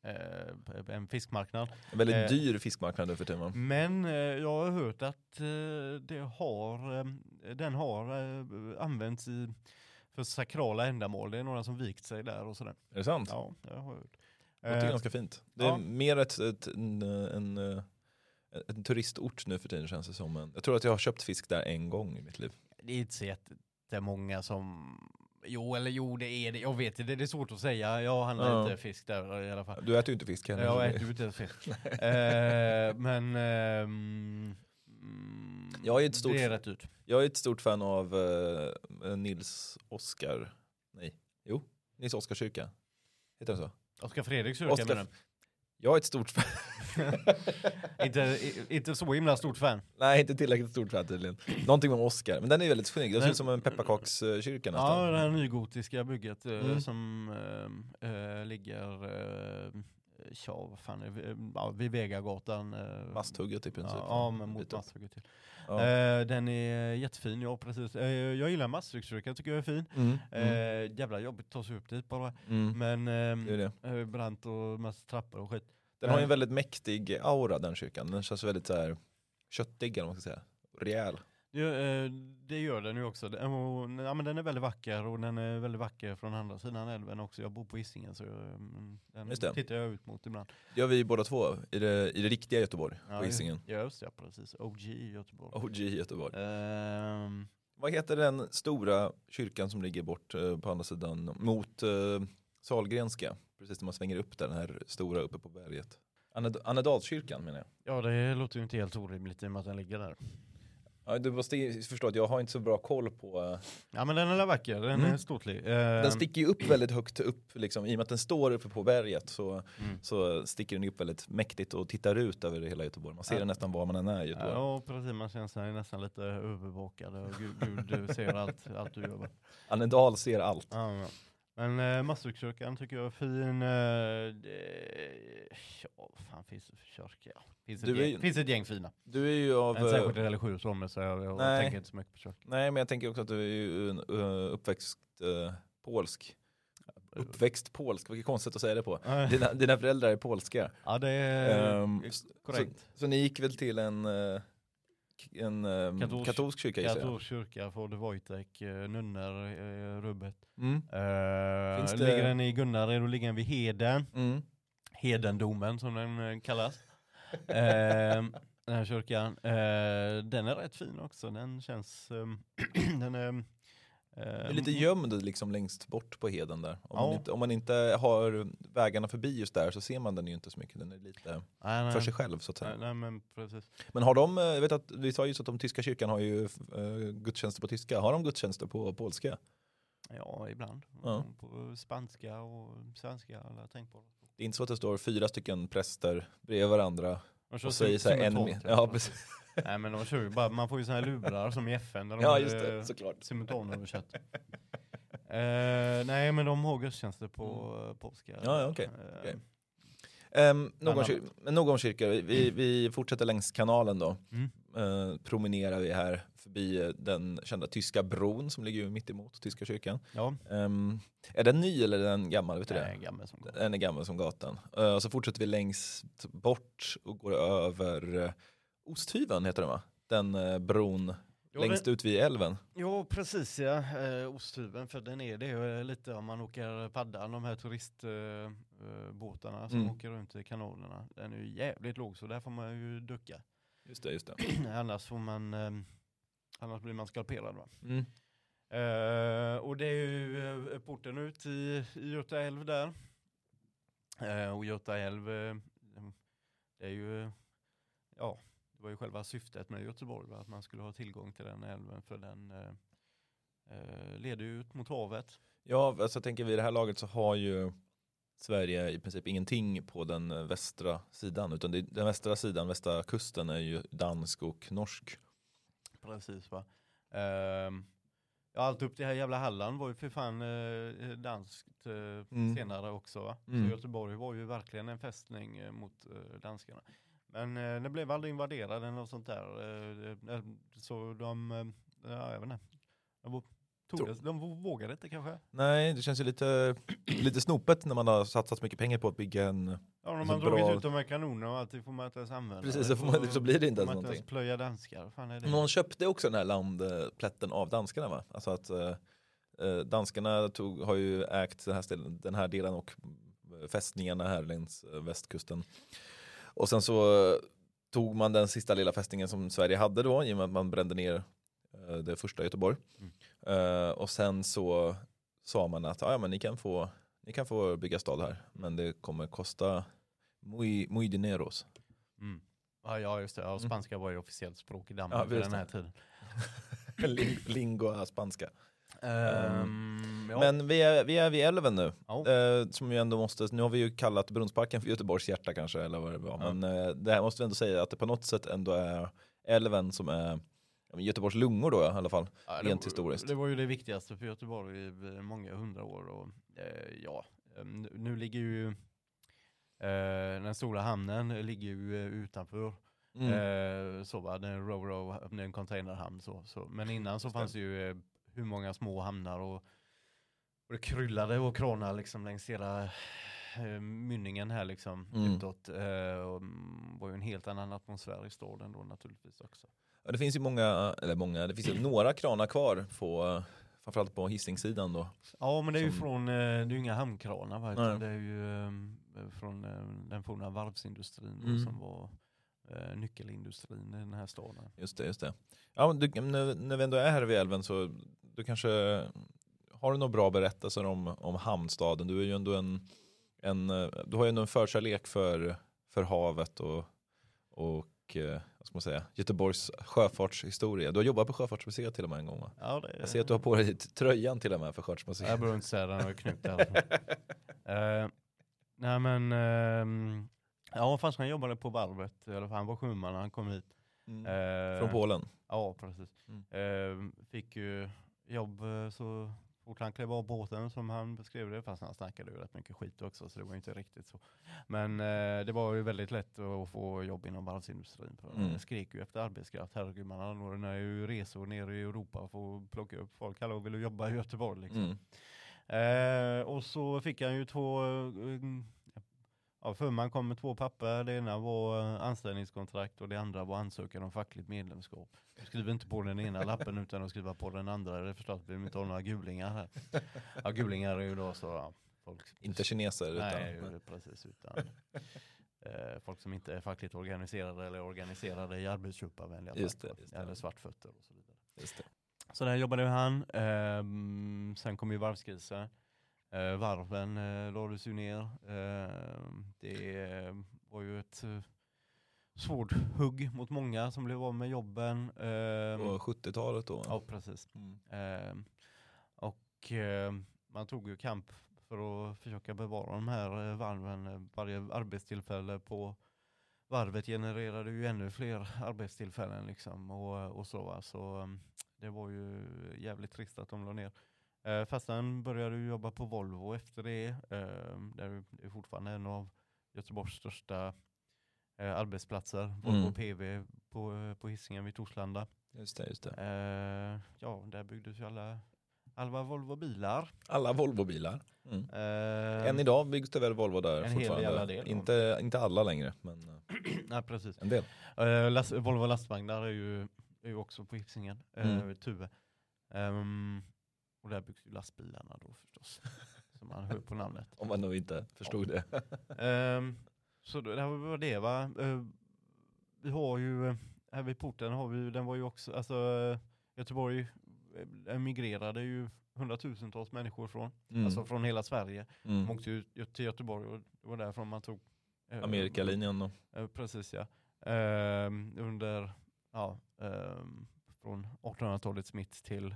[SPEAKER 2] eh, eh, en fiskmarknad.
[SPEAKER 1] En väldigt
[SPEAKER 2] Eh.
[SPEAKER 1] dyr fiskmarknad nu för tiden.
[SPEAKER 2] Men eh, jag har hört att eh, det har, eh, den har eh, använts i, för sakrala ändamål. Det är några som vikt sig där och sådär.
[SPEAKER 1] Är det sant?
[SPEAKER 2] Ja, jag har hört.
[SPEAKER 1] Det låter
[SPEAKER 2] Eh,
[SPEAKER 1] ganska fint. Det är
[SPEAKER 2] ja.
[SPEAKER 1] mer ett, ett, en, en, en, en turistort nu för tiden känns det som. Jag tror att jag har köpt fisk där en gång i mitt liv.
[SPEAKER 2] det är inte så jättemånga som Jo, eller jo, det är det. Jag vet inte, det är svårt att säga. Jag handlar
[SPEAKER 1] Ja.
[SPEAKER 2] inte fisk där i alla fall.
[SPEAKER 1] Du äter ju inte fisk heller.
[SPEAKER 2] Jag äter ju inte fisk. eh, men ehm, mm,
[SPEAKER 1] Jag är ett stort-
[SPEAKER 2] det är rätt ut.
[SPEAKER 1] Jag är ett stort fan av eh, Nils Oskar, nej, jo, Nils Oskar kyrka. Heter den så?
[SPEAKER 2] Oskar Fredriks kyrka menar
[SPEAKER 1] Jag är ett stort fan,
[SPEAKER 2] inte, inte så himla stort fan.
[SPEAKER 1] nej inte tillräckligt stort fan tydligen. Någonting med Oskar, men den är väldigt snygg. Den ser ut som en pepparkakskyrka
[SPEAKER 2] Ja,
[SPEAKER 1] nästan.
[SPEAKER 2] det här nygotiska bygget eh,
[SPEAKER 1] Mm.
[SPEAKER 2] som eh, eh, ligger eh, ja, vad fan är det? Eh, ja, vid Vegagatan. Eh,
[SPEAKER 1] Masthugget i princip.
[SPEAKER 2] Ja, ja, men mot. Masthugget till.
[SPEAKER 1] Ja.
[SPEAKER 2] Eh, den är jättefin, ja precis. Eh, jag gillar Masthugskyrkan, tycker jag är fin.
[SPEAKER 1] Mm, mm,
[SPEAKER 2] Eh, jävla jobbigt att ta sig upp dit bara.
[SPEAKER 1] mm.
[SPEAKER 2] Men ehm,
[SPEAKER 1] Det det.
[SPEAKER 2] eh, brant och massa trappor och skit.
[SPEAKER 1] Den har ju en väldigt mäktig aura den kyrkan. Den känns väldigt så här köttig eller vad man ska säga. Rejäl.
[SPEAKER 2] Det, eh, det gör den ju också. Ja, men den är väldigt vacker och den är väldigt vacker från andra sidan älven också. Jag bor på Hisingen så jag, mm, den tittar jag ut mot ibland.
[SPEAKER 1] Gör vi båda två i det, i det riktiga Göteborg,
[SPEAKER 2] Ja,
[SPEAKER 1] på Hisingen.
[SPEAKER 2] Ja, just det, ja, precis. OG Göteborg.
[SPEAKER 1] OG Göteborg.
[SPEAKER 2] Ehm,
[SPEAKER 1] Vad heter den stora kyrkan som ligger bort eh, på andra sidan mot eh, Salgrenska? Precis när man svänger upp där, den här stora uppe på berget. Anned- Annedalskyrkan menar jag.
[SPEAKER 2] ja, det låter ju inte helt orimligt i och med att den ligger där.
[SPEAKER 1] Ja, du måste förstå att jag har inte så bra koll på... eh,
[SPEAKER 2] Ja, men den är vacker. Den
[SPEAKER 1] Mm.
[SPEAKER 2] är ståtlig.
[SPEAKER 1] Den sticker ju upp väldigt högt upp, liksom, i och med att den står uppe på berget så,
[SPEAKER 2] Mm.
[SPEAKER 1] så sticker den upp väldigt mäktigt och tittar ut över hela Göteborg. Man ser
[SPEAKER 2] Ja.
[SPEAKER 1] den nästan var man än är i Göteborg.
[SPEAKER 2] Ja, precis. Man känner sig nästan lite övervakad. Och Gud, Gud ser allt, allt du gör.
[SPEAKER 1] Annedal ser allt.
[SPEAKER 2] Ja, ja. Men eh, Masthugskyrkan tycker jag är fin. Eh, det, ja, fan finns det för kyrka? Ja, Finns, ett gäng,
[SPEAKER 1] ju-
[SPEAKER 2] finns ett gäng fina.
[SPEAKER 1] Du är ju av...
[SPEAKER 2] En
[SPEAKER 1] eh,
[SPEAKER 2] särskilt religiös om det så jag, jag
[SPEAKER 1] Nej.
[SPEAKER 2] tänker inte så mycket på kyrkan.
[SPEAKER 1] Nej men jag tänker också att du är ju en, eh, uppväxt eh, polsk. Uppväxt polsk, vilket konstigt att säga det på. Dina, dina föräldrar är polska.
[SPEAKER 2] Ja det är
[SPEAKER 1] Ehm,
[SPEAKER 2] korrekt.
[SPEAKER 1] Så, så ni gick väl till en, eh, en ehm,
[SPEAKER 2] Katolsk-
[SPEAKER 1] katolsk kyrka gissar jag?
[SPEAKER 2] Katolsk kyrka, Fader Wojtek, eh, nunnor, eh, rubbet.
[SPEAKER 1] Mm. Finns det-
[SPEAKER 2] Ligger den i Gunnared och ligger den vid Heden.
[SPEAKER 1] Mm.
[SPEAKER 2] Hedendomen som den eh, kallas. eh, den här kyrkan. Eh, den är rätt fin också. Den känns... ehm, den är... ehm,
[SPEAKER 1] är lite gömd liksom längst bort på heden där. Om, man
[SPEAKER 2] Ja.
[SPEAKER 1] inte, om man inte har vägarna förbi just där så ser man den ju inte så mycket. Den är lite
[SPEAKER 2] nej, nej,
[SPEAKER 1] för sig själv så att säga.
[SPEAKER 2] Nej, men precis.
[SPEAKER 1] Men har de, jag vet att vi sa just att de tyska kyrkan har ju uh, gudstjänster på tyska. Har de gudstjänster på polska?
[SPEAKER 2] Ja, ibland.
[SPEAKER 1] Ja.
[SPEAKER 2] På spanska och svenska. Alla tänk på det.
[SPEAKER 1] Är inte så att det står fyra stycken präster bredvid varandra
[SPEAKER 2] kör
[SPEAKER 1] och säger så här en
[SPEAKER 2] typ.
[SPEAKER 1] Ja, precis.
[SPEAKER 2] Nej men de kör ju bara, man får ju såna här lurar som i FN. Där de
[SPEAKER 1] ja just
[SPEAKER 2] eh,
[SPEAKER 1] det, såklart.
[SPEAKER 2] simultanöversatt. Eh, nej men de har gudstjänster på mm. polska.
[SPEAKER 1] Ja, ja, okej,
[SPEAKER 2] Eh,
[SPEAKER 1] okej. Um, någon, kyr, någon kyrka, vi, vi fortsätter längs kanalen då.
[SPEAKER 2] Mm.
[SPEAKER 1] Eh, promenerar vi här förbi eh, den kända tyska bron som ligger mitt emot tyska kyrkan.
[SPEAKER 2] Ja,
[SPEAKER 1] Ehm, är den ny eller är den gammal? Vet du
[SPEAKER 2] nej,
[SPEAKER 1] det?
[SPEAKER 2] gammal som går.
[SPEAKER 1] Den är gammal som gatan. Och så fortsätter vi längst bort och går över uh, Osthyveln heter den va? Den eh, bron
[SPEAKER 2] Ja,
[SPEAKER 1] längst ut vid älven.
[SPEAKER 2] Ja precis ja, eh, osthyveln för den är det är lite om man åker paddan, de här turistbåtarna båtarna som
[SPEAKER 1] Mm.
[SPEAKER 2] åker runt i kanalerna. Den är ju jävligt låg så där får man ju ducka.
[SPEAKER 1] Just det, just det.
[SPEAKER 2] annars får man, eh, annars blir man skalperad va.
[SPEAKER 1] Mm.
[SPEAKER 2] Eh, och det är ju eh, porten ut i, i Göta älv där. Eh, och Göta älv, eh, det är ju, ja, det var ju själva syftet med Göteborg, va? att man skulle ha tillgång till den älven för den eh, eh, leder ju ut mot havet.
[SPEAKER 1] Ja, alltså jag tänker vid det här laget så har ju Sverige i princip ingenting på den eh, västra sidan utan den västra sidan, västra kusten är ju dansk och norsk.
[SPEAKER 2] Precis va. Ehm, ja, allt upp till här jävla Halland var ju för fan eh, danskt eh,
[SPEAKER 1] Mm.
[SPEAKER 2] senare också va.
[SPEAKER 1] Mm.
[SPEAKER 2] Så Göteborg var ju verkligen en fästning eh, mot eh, danskarna. Men eh, den blev aldrig invaderad eller något sånt där. Eh, så de, ja jag vet inte. Tog det, de vågade inte kanske.
[SPEAKER 1] Nej, det känns ju lite, lite snopet när man har satsat så mycket pengar på att bygga en...
[SPEAKER 2] Ja,
[SPEAKER 1] Alltså,
[SPEAKER 2] man dragit
[SPEAKER 1] bra-
[SPEAKER 2] ut de här kanonerna och alltid får man inte ens använda.
[SPEAKER 1] Precis, så, får man, så blir det inte ens
[SPEAKER 2] man inte ens
[SPEAKER 1] någonting.
[SPEAKER 2] plöja danskar. Fan är det?
[SPEAKER 1] Någon köpte också den här landplätten av danskarna va? Alltså att eh, eh, danskarna tog, har ju ägt den här, ställen, den här delen och eh, fästningarna här längs eh, västkusten. Och sen så tog man den sista lilla fästningen som Sverige hade då i och med att man brände ner det första Göteborg.
[SPEAKER 2] Mm.
[SPEAKER 1] Eh, och sen så sa man att ja, men ni, kan få, ni kan få bygga stad här men det kommer kosta muy, muy dineros.
[SPEAKER 2] Mm. Ja, ja just det, ja, spanska var ju officiellt språk i Danmark
[SPEAKER 1] Ja,
[SPEAKER 2] vid den här
[SPEAKER 1] det.
[SPEAKER 2] tiden.
[SPEAKER 1] Ling- Lingua spanska.
[SPEAKER 2] Ehm, ja.
[SPEAKER 1] Men vi är, vi är vid älven nu.
[SPEAKER 2] Ja.
[SPEAKER 1] Eh, som ju ändå måste, nu har vi ju kallat Brunnsparken för Göteborgs hjärta kanske, eller vad det var.
[SPEAKER 2] Ja.
[SPEAKER 1] Men eh, det här måste vi ändå säga att det på något sätt ändå är älven som är Göteborgs lungor då i alla fall.
[SPEAKER 2] Ja,
[SPEAKER 1] rent
[SPEAKER 2] var-
[SPEAKER 1] historiskt.
[SPEAKER 2] Det var ju det viktigaste för Göteborg i i många hundra år. Och, eh, ja, eh, nu, ligger ju eh, den stora hamnen ligger ju eh, utanför.
[SPEAKER 1] Mm.
[SPEAKER 2] Eh, så va, det är en ro-ro, det en containerhamn så, så. Men innan så
[SPEAKER 1] det.
[SPEAKER 2] fanns det ju eh, hur många små hamnar och, och det kryllade och kråna liksom längs hela eh, mynningen här liksom
[SPEAKER 1] Mm.
[SPEAKER 2] utåt. Eh, mm, var ju en helt annan atmosfär i staden då naturligtvis också.
[SPEAKER 1] Ja, det finns ju många, eller många, det finns ju några kranar kvar på, framförallt på Hisingssidan då.
[SPEAKER 2] Ja men det är ju
[SPEAKER 1] Som-
[SPEAKER 2] från, eh, det är ju inga hamnkranar va, utan det är ju eh, från eh, den forna varvsindustrin
[SPEAKER 1] Mm.
[SPEAKER 2] som var nyckelindustrin i den här staden.
[SPEAKER 1] Just det, just det. Ja, men du, när, när vi ändå är här vid älven så du kanske har du några bra berättelser om, om hamnstaden? Du är ju ändå en, en du har ju ändå en förkärlek för, för havet och, och eh, vad ska man säga, Göteborgs sjöfartshistoria. Du har jobbat på Sjöfartsmuseet till och med en gång va?
[SPEAKER 2] Ja, det,
[SPEAKER 1] Jag ser att du har på dig tröjan till och med för Sjöfartsmuseet.
[SPEAKER 2] Jag behöver inte säga den, har jag knutit där. uh, nej men, ehm, ja fast han jobbade på varvet, i alla fall, han var sjöman när han kom hit.
[SPEAKER 1] Mm.
[SPEAKER 2] Eh,
[SPEAKER 1] Från Polen.
[SPEAKER 2] Ja, precis.
[SPEAKER 1] Mm.
[SPEAKER 2] Eh, fick ju jobb eh, så fort han klev av båten som han beskrev det, fast han snackade ju rätt mycket skit också så det var ju inte riktigt så. Men eh, det var ju väldigt lätt att få jobb inom varvsindustrin. För
[SPEAKER 1] Mm.
[SPEAKER 2] skrek ju efter arbetskraft. Herregud, man nog ju resor ner i Europa för att plocka upp folk. Hallå, vill du jobba i Göteborg? Liksom.
[SPEAKER 1] Mm.
[SPEAKER 2] Eh, och så fick han ju två, eh, ja, förman kom med två papper. Det ena var eh, anställningskontrakt och det andra var ansökan om fackligt medlemskap. Jag skriver inte på den ena lappen utan att skriva på den andra. Det förstås blir det inte av några gulingar här. Ja, gulingar är ju då så, ja, folk
[SPEAKER 1] Inte kineser utan...
[SPEAKER 2] Nej, ju precis. Utan, eh, folk som inte är fackligt organiserade eller organiserade i arbetsköparvänliga
[SPEAKER 1] Just
[SPEAKER 2] fack,
[SPEAKER 1] det, just det.
[SPEAKER 2] Eller svartfötter och så vidare.
[SPEAKER 1] Just det.
[SPEAKER 2] Så där jobbade han. Ehm, sen kom ju varvskrisen. Eh, varven eh, lades ju ner. Ehm, det eh, var ju ett eh, svårt hugg mot många som blev av med jobben. Ehm,
[SPEAKER 1] På 70-talet då?
[SPEAKER 2] ja, precis.
[SPEAKER 1] Mm.
[SPEAKER 2] Och man tog ju kamp för att försöka bevara de här eh, varven. Eh, Varje arbetstillfälle på varvet genererade ju ännu fler arbetstillfällen liksom och, och så. va. Så det var ju jävligt trist att de la ner. Eh, fast han började jobba på Volvo efter det. Eh, det är fortfarande en av Göteborgs största eh, arbetsplatser. Volvo
[SPEAKER 1] Mm.
[SPEAKER 2] PV på, eh, på Hisingen vid Torslanda.
[SPEAKER 1] Just det, just det.
[SPEAKER 2] Eh, ja, där byggdes ju alla, alla Volvo-bilar.
[SPEAKER 1] Alla Volvo-bilar. Mm.
[SPEAKER 2] Eh,
[SPEAKER 1] Än idag byggs det väl Volvo där
[SPEAKER 2] En hel
[SPEAKER 1] fortfarande?
[SPEAKER 2] ja.
[SPEAKER 1] inte, inte alla längre, men eh,
[SPEAKER 2] nej, precis.
[SPEAKER 1] en del.
[SPEAKER 2] Eh, last, Volvo lastvagnar är ju, är ju också på Hisingen, eh,
[SPEAKER 1] Mm.
[SPEAKER 2] Tuve. Ehm, och där byggs ju lastbilarna då förstås. Som man hör på namnet.
[SPEAKER 1] Om man nog inte förstod det.
[SPEAKER 2] Ehm, så då, det var det va. Eh, vi har ju, eh, här vid porten har vi den var ju också, alltså eh, Göteborg eh, emigrerade ju hundratusentals människor från,
[SPEAKER 1] Mm.
[SPEAKER 2] alltså från hela Sverige.
[SPEAKER 1] Mm.
[SPEAKER 2] De åkte ju till Göteborg och det var därifrån man tog eh,
[SPEAKER 1] Amerikalinjen då.
[SPEAKER 2] Eh, precis ja. Ehm, under, ja, ehm, från 1800-talets mitt till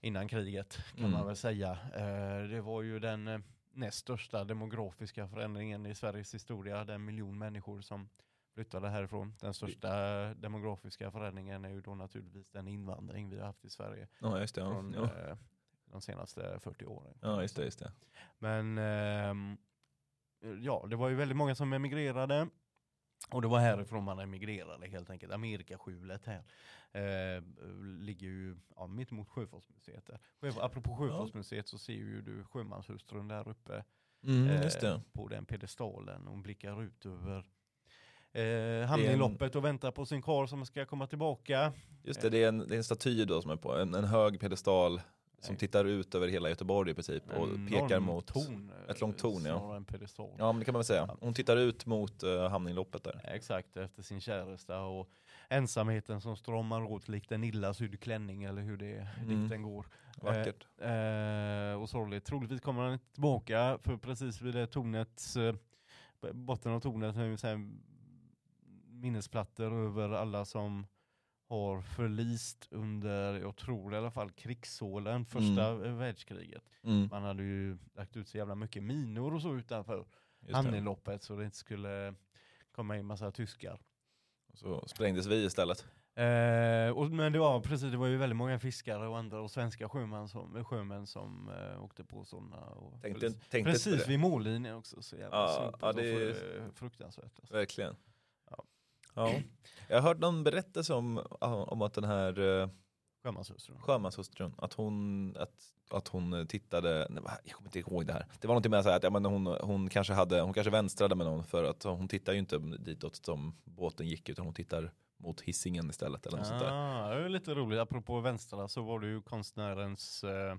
[SPEAKER 2] innan kriget kan
[SPEAKER 1] Mm.
[SPEAKER 2] man väl säga. Eh, det var ju den eh, näst största demografiska förändringen i Sveriges historia. Den miljon människor som flyttade härifrån. Den största demografiska förändringen är ju då naturligtvis den invandring vi har haft i Sverige
[SPEAKER 1] Ja, just det. Ja,
[SPEAKER 2] från
[SPEAKER 1] ja.
[SPEAKER 2] eh, de senaste 40 åren.
[SPEAKER 1] ja just det. Just det.
[SPEAKER 2] Men ehm, ja, det var ju väldigt många som emigrerade. Och det var härifrån man emigrerade helt enkelt. Amerikaskjulet här eh, ligger ju ja, mitt emot Sjöfartsmuseet. Där. Apropå Sjöfartsmuseet så ser ju du sjömanshustrun där uppe
[SPEAKER 1] Mm,
[SPEAKER 2] eh,
[SPEAKER 1] just det.
[SPEAKER 2] på den pedestalen. Hon blickar ut över eh, hamninloppet och väntar på sin karl som ska komma tillbaka.
[SPEAKER 1] Just det, det är en, det är en staty då som är på en, en hög pedestal som
[SPEAKER 2] Nej.
[SPEAKER 1] tittar ut över hela Göteborg i princip och
[SPEAKER 2] En
[SPEAKER 1] pekar mot
[SPEAKER 2] torn, eh,
[SPEAKER 1] ett långt torn, ja. Ja men det kan man väl säga. Hon tittar ut mot uh, hamninloppet där.
[SPEAKER 2] Exakt, efter sin käresta och ensamheten som stramar åt likt en illa sydd klänning eller hur det
[SPEAKER 1] Mm.
[SPEAKER 2] dikten går.
[SPEAKER 1] Vackert.
[SPEAKER 2] Eh, och sorgligt. Troligtvis kommer han inte tillbaka för precis vid det tornets, eh, botten av tornet är minnesplattor över alla som har förlist under, jag tror i alla fall, krigsåren, första eh, världskriget.
[SPEAKER 1] Mm,
[SPEAKER 2] Man hade ju lagt ut så jävla mycket minor och så utanför hamninloppet så det inte skulle komma in massa tyskar.
[SPEAKER 1] Så sprängdes vi istället.
[SPEAKER 2] Eh, och, men det var precis, det var ju väldigt många fiskare och andra och svenska sjömän som, sjömän som eh, åkte på sådana. Och
[SPEAKER 1] Tänkte,
[SPEAKER 2] precis
[SPEAKER 1] tänkte
[SPEAKER 2] precis vid mållinjen också, så jävla
[SPEAKER 1] Ja, ja, det är-
[SPEAKER 2] eh, fruktansvärt. Alltså.
[SPEAKER 1] Verkligen.
[SPEAKER 2] Ja.
[SPEAKER 1] Ja. Jag har hört någon berättelse om, om att den här uh,
[SPEAKER 2] Sjömanshustrun.
[SPEAKER 1] sjömanshustrun, att hon, att, att hon tittade, nej, jag kommer inte ihåg det här. Det var någonting med så här att ja, men hon, hon, kanske hade, hon kanske vänstrade med någon för att hon tittar ju inte ditåt som båten gick utan hon tittar mot hissingen istället eller något sånt där.
[SPEAKER 2] Ah, det är lite roligt, apropå vänstra så var det ju konstnärens eh,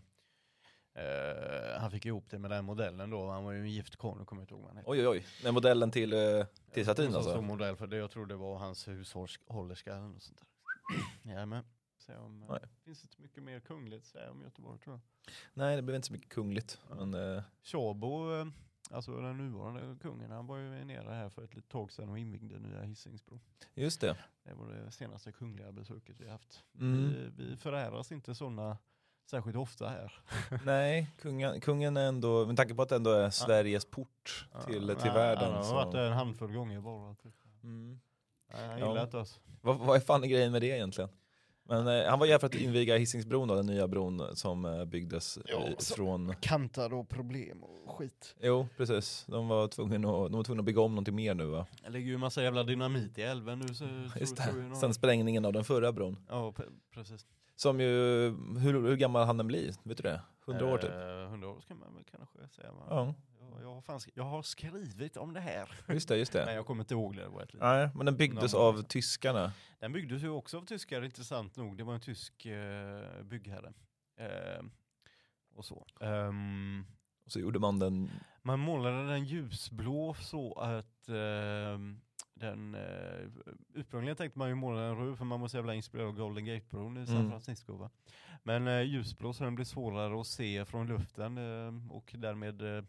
[SPEAKER 2] eh, han fick ihop det med den modellen då, han var ju en gift nu kommer jag inte ihåg vad han hette.
[SPEAKER 1] Oj oj oj, den modellen till, eh, till satin alltså?
[SPEAKER 2] modell för det, jag tror det var hans hushållerska eller något sånt där. Jajamän. Så om, eh,
[SPEAKER 1] Nej.
[SPEAKER 2] finns inte mycket mer kungligt att säga om Göteborg tror jag.
[SPEAKER 1] Nej det blev inte så mycket kungligt. Men, eh,
[SPEAKER 2] Tjabo, eh, alltså den nuvarande kungen, han var ju nere här för ett litet tag sedan och invigde nya Hisingsbron.
[SPEAKER 1] just det.
[SPEAKER 2] Det var det senaste kungliga besöket vi haft.
[SPEAKER 1] Mm.
[SPEAKER 2] Vi, vi föräras inte sådana särskilt ofta här.
[SPEAKER 1] Nej, kungen, kungen är ändå, med tanke på att det ändå är Sveriges port till, till
[SPEAKER 2] Nej,
[SPEAKER 1] världen.
[SPEAKER 2] Han har
[SPEAKER 1] så.
[SPEAKER 2] varit en handfull gånger bara. typ.
[SPEAKER 1] Mm.
[SPEAKER 2] Nej, han
[SPEAKER 1] Ja.
[SPEAKER 2] gillar inte oss.
[SPEAKER 1] Vad, vad är fan grejen med det egentligen? Men eh, han var här för att inviga Hisingsbron då, den nya bron som eh, byggdes
[SPEAKER 2] Ja,
[SPEAKER 1] eh,
[SPEAKER 2] så-
[SPEAKER 1] från...
[SPEAKER 2] Kantar och problem och skit.
[SPEAKER 1] Jo, precis. De var tvungna att, de var tvungna att bygga om någonting mer nu va?
[SPEAKER 2] Det ligger ju en massa jävla dynamit i älven nu. Så,
[SPEAKER 1] Just
[SPEAKER 2] tror- tror
[SPEAKER 1] det.
[SPEAKER 2] några-
[SPEAKER 1] Sen sprängningen av den förra bron.
[SPEAKER 2] Ja, precis.
[SPEAKER 1] Som ju, hur, hur gammal han den bli? Vet du det? 100 år typ?
[SPEAKER 2] Eh, 100 år ska man väl kanske säga. va?
[SPEAKER 1] Ja,
[SPEAKER 2] Jag, jag, har fan, sk- jag har skrivit om det här.
[SPEAKER 1] just det, just
[SPEAKER 2] Men
[SPEAKER 1] det.
[SPEAKER 2] jag kommer inte ihåg det. det var ett litet.
[SPEAKER 1] Nej, men den byggdes
[SPEAKER 2] Någon-
[SPEAKER 1] av tyskarna.
[SPEAKER 2] Den byggdes ju också av tyskar, intressant nog. Det var en tysk eh, byggherre. Eh, och så. Ehm,
[SPEAKER 1] Och så gjorde man den,
[SPEAKER 2] man målade den ljusblå så att ehm, den, eh, ursprungligen tänkte man ju måla den röd för man var så jävla inspirerad av Golden Gate-bron i San
[SPEAKER 1] Mm.
[SPEAKER 2] Francisco. Va? Men eh, ljusblå så den blir svårare att se från luften eh, och därmed eh,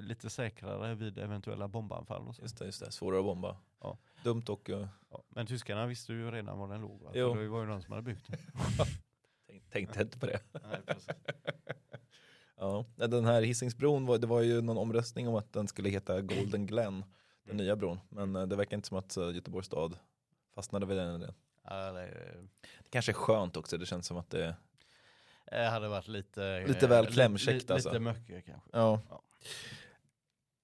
[SPEAKER 2] lite säkrare vid eventuella bombanfall. Och så.
[SPEAKER 1] just det, just det, svårare att bomba.
[SPEAKER 2] Ja.
[SPEAKER 1] Dumt och, uh,
[SPEAKER 2] Ja. Men tyskarna visste ju redan var den låg. Va?
[SPEAKER 1] Jo.
[SPEAKER 2] Det var ju de som hade byggt den.
[SPEAKER 1] tänk, tänkte inte på det.
[SPEAKER 2] Nej.
[SPEAKER 1] Ja, den här Hisingsbron, var, det var ju någon omröstning om att den skulle heta Golden Glen, den nya bron. Men eh, det verkar inte som att eh, Göteborgs stad fastnade vid den idén.
[SPEAKER 2] Ja, det,
[SPEAKER 1] Det kanske är skönt också, det känns som att det
[SPEAKER 2] eh, hade varit lite...
[SPEAKER 1] Lite
[SPEAKER 2] eh,
[SPEAKER 1] väl
[SPEAKER 2] li-
[SPEAKER 1] klämkäckt
[SPEAKER 2] li,
[SPEAKER 1] alltså.
[SPEAKER 2] Lite mycket kanske.
[SPEAKER 1] Ja.
[SPEAKER 2] Ja.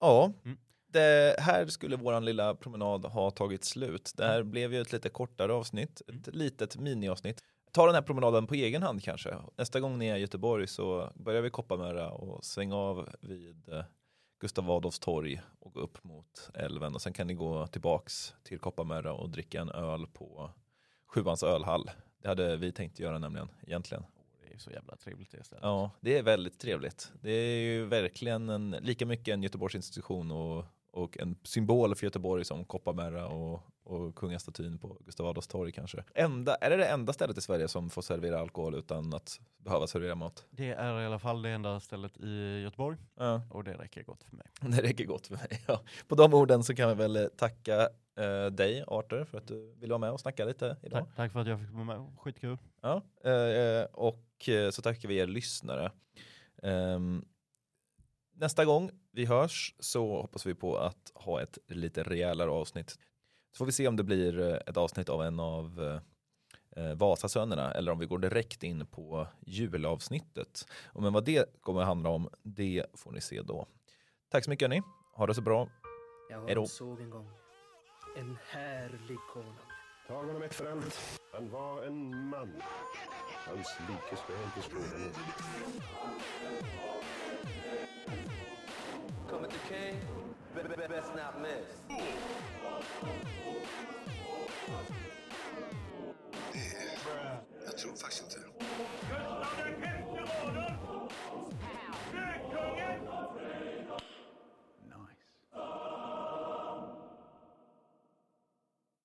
[SPEAKER 1] Ja,
[SPEAKER 2] Mm.
[SPEAKER 1] det här skulle våran lilla promenad ha tagit slut. Det här blev ju ett lite kortare avsnitt, ett litet miniavsnitt. Ta den här promenaden på egen hand kanske. Nästa gång ni är i Göteborg så börjar vi Kopparmöra och svänga av vid eh, Gustav Adolfs torg och gå upp mot älven och sen kan ni gå tillbaks till Kopparmöra och dricka en öl på Sjuans ölhall. Det hade vi tänkt göra nämligen egentligen.
[SPEAKER 2] Är så jävla trevligt det stället.
[SPEAKER 1] Ja, det är väldigt trevligt. Det är ju verkligen en, lika mycket en Göteborgs institution och, och en symbol för Göteborg som Kopparmärra och, och kungastatyn på Gustav Adolfs torg kanske. Enda, är det det enda stället i Sverige som får servera alkohol utan att behöva servera mat?
[SPEAKER 2] Det är i alla fall det enda stället i Göteborg
[SPEAKER 1] Ja,
[SPEAKER 2] och det räcker gott för mig.
[SPEAKER 1] det räcker gott för mig. Ja. På de orden så kan vi väl tacka eh, dig Arthur för att du ville vara med och snacka lite idag.
[SPEAKER 2] Tack, tack för att jag fick vara med. Skitkul.
[SPEAKER 1] Ja, eh, och eh, så tackar vi er lyssnare. Ehm, nästa gång vi hörs så hoppas vi på att ha ett lite rejälare avsnitt. Så får vi se om det blir eh, ett avsnitt av en av eh, Vasasönerna eller om vi går direkt in på julavsnittet. Och men vad det kommer att handla om, det får ni se då. Tack så mycket hörni. Ha det så bra.
[SPEAKER 3] Jag
[SPEAKER 1] Hej då.
[SPEAKER 3] honom såg en gång en härlig konung.
[SPEAKER 4] Tag honom ett allt. Han var en man. Hans like ska jag inte skåda nu.
[SPEAKER 5] Coming to King, be- be- be- best not miss.
[SPEAKER 6] Det, jag tror faktiskt inte.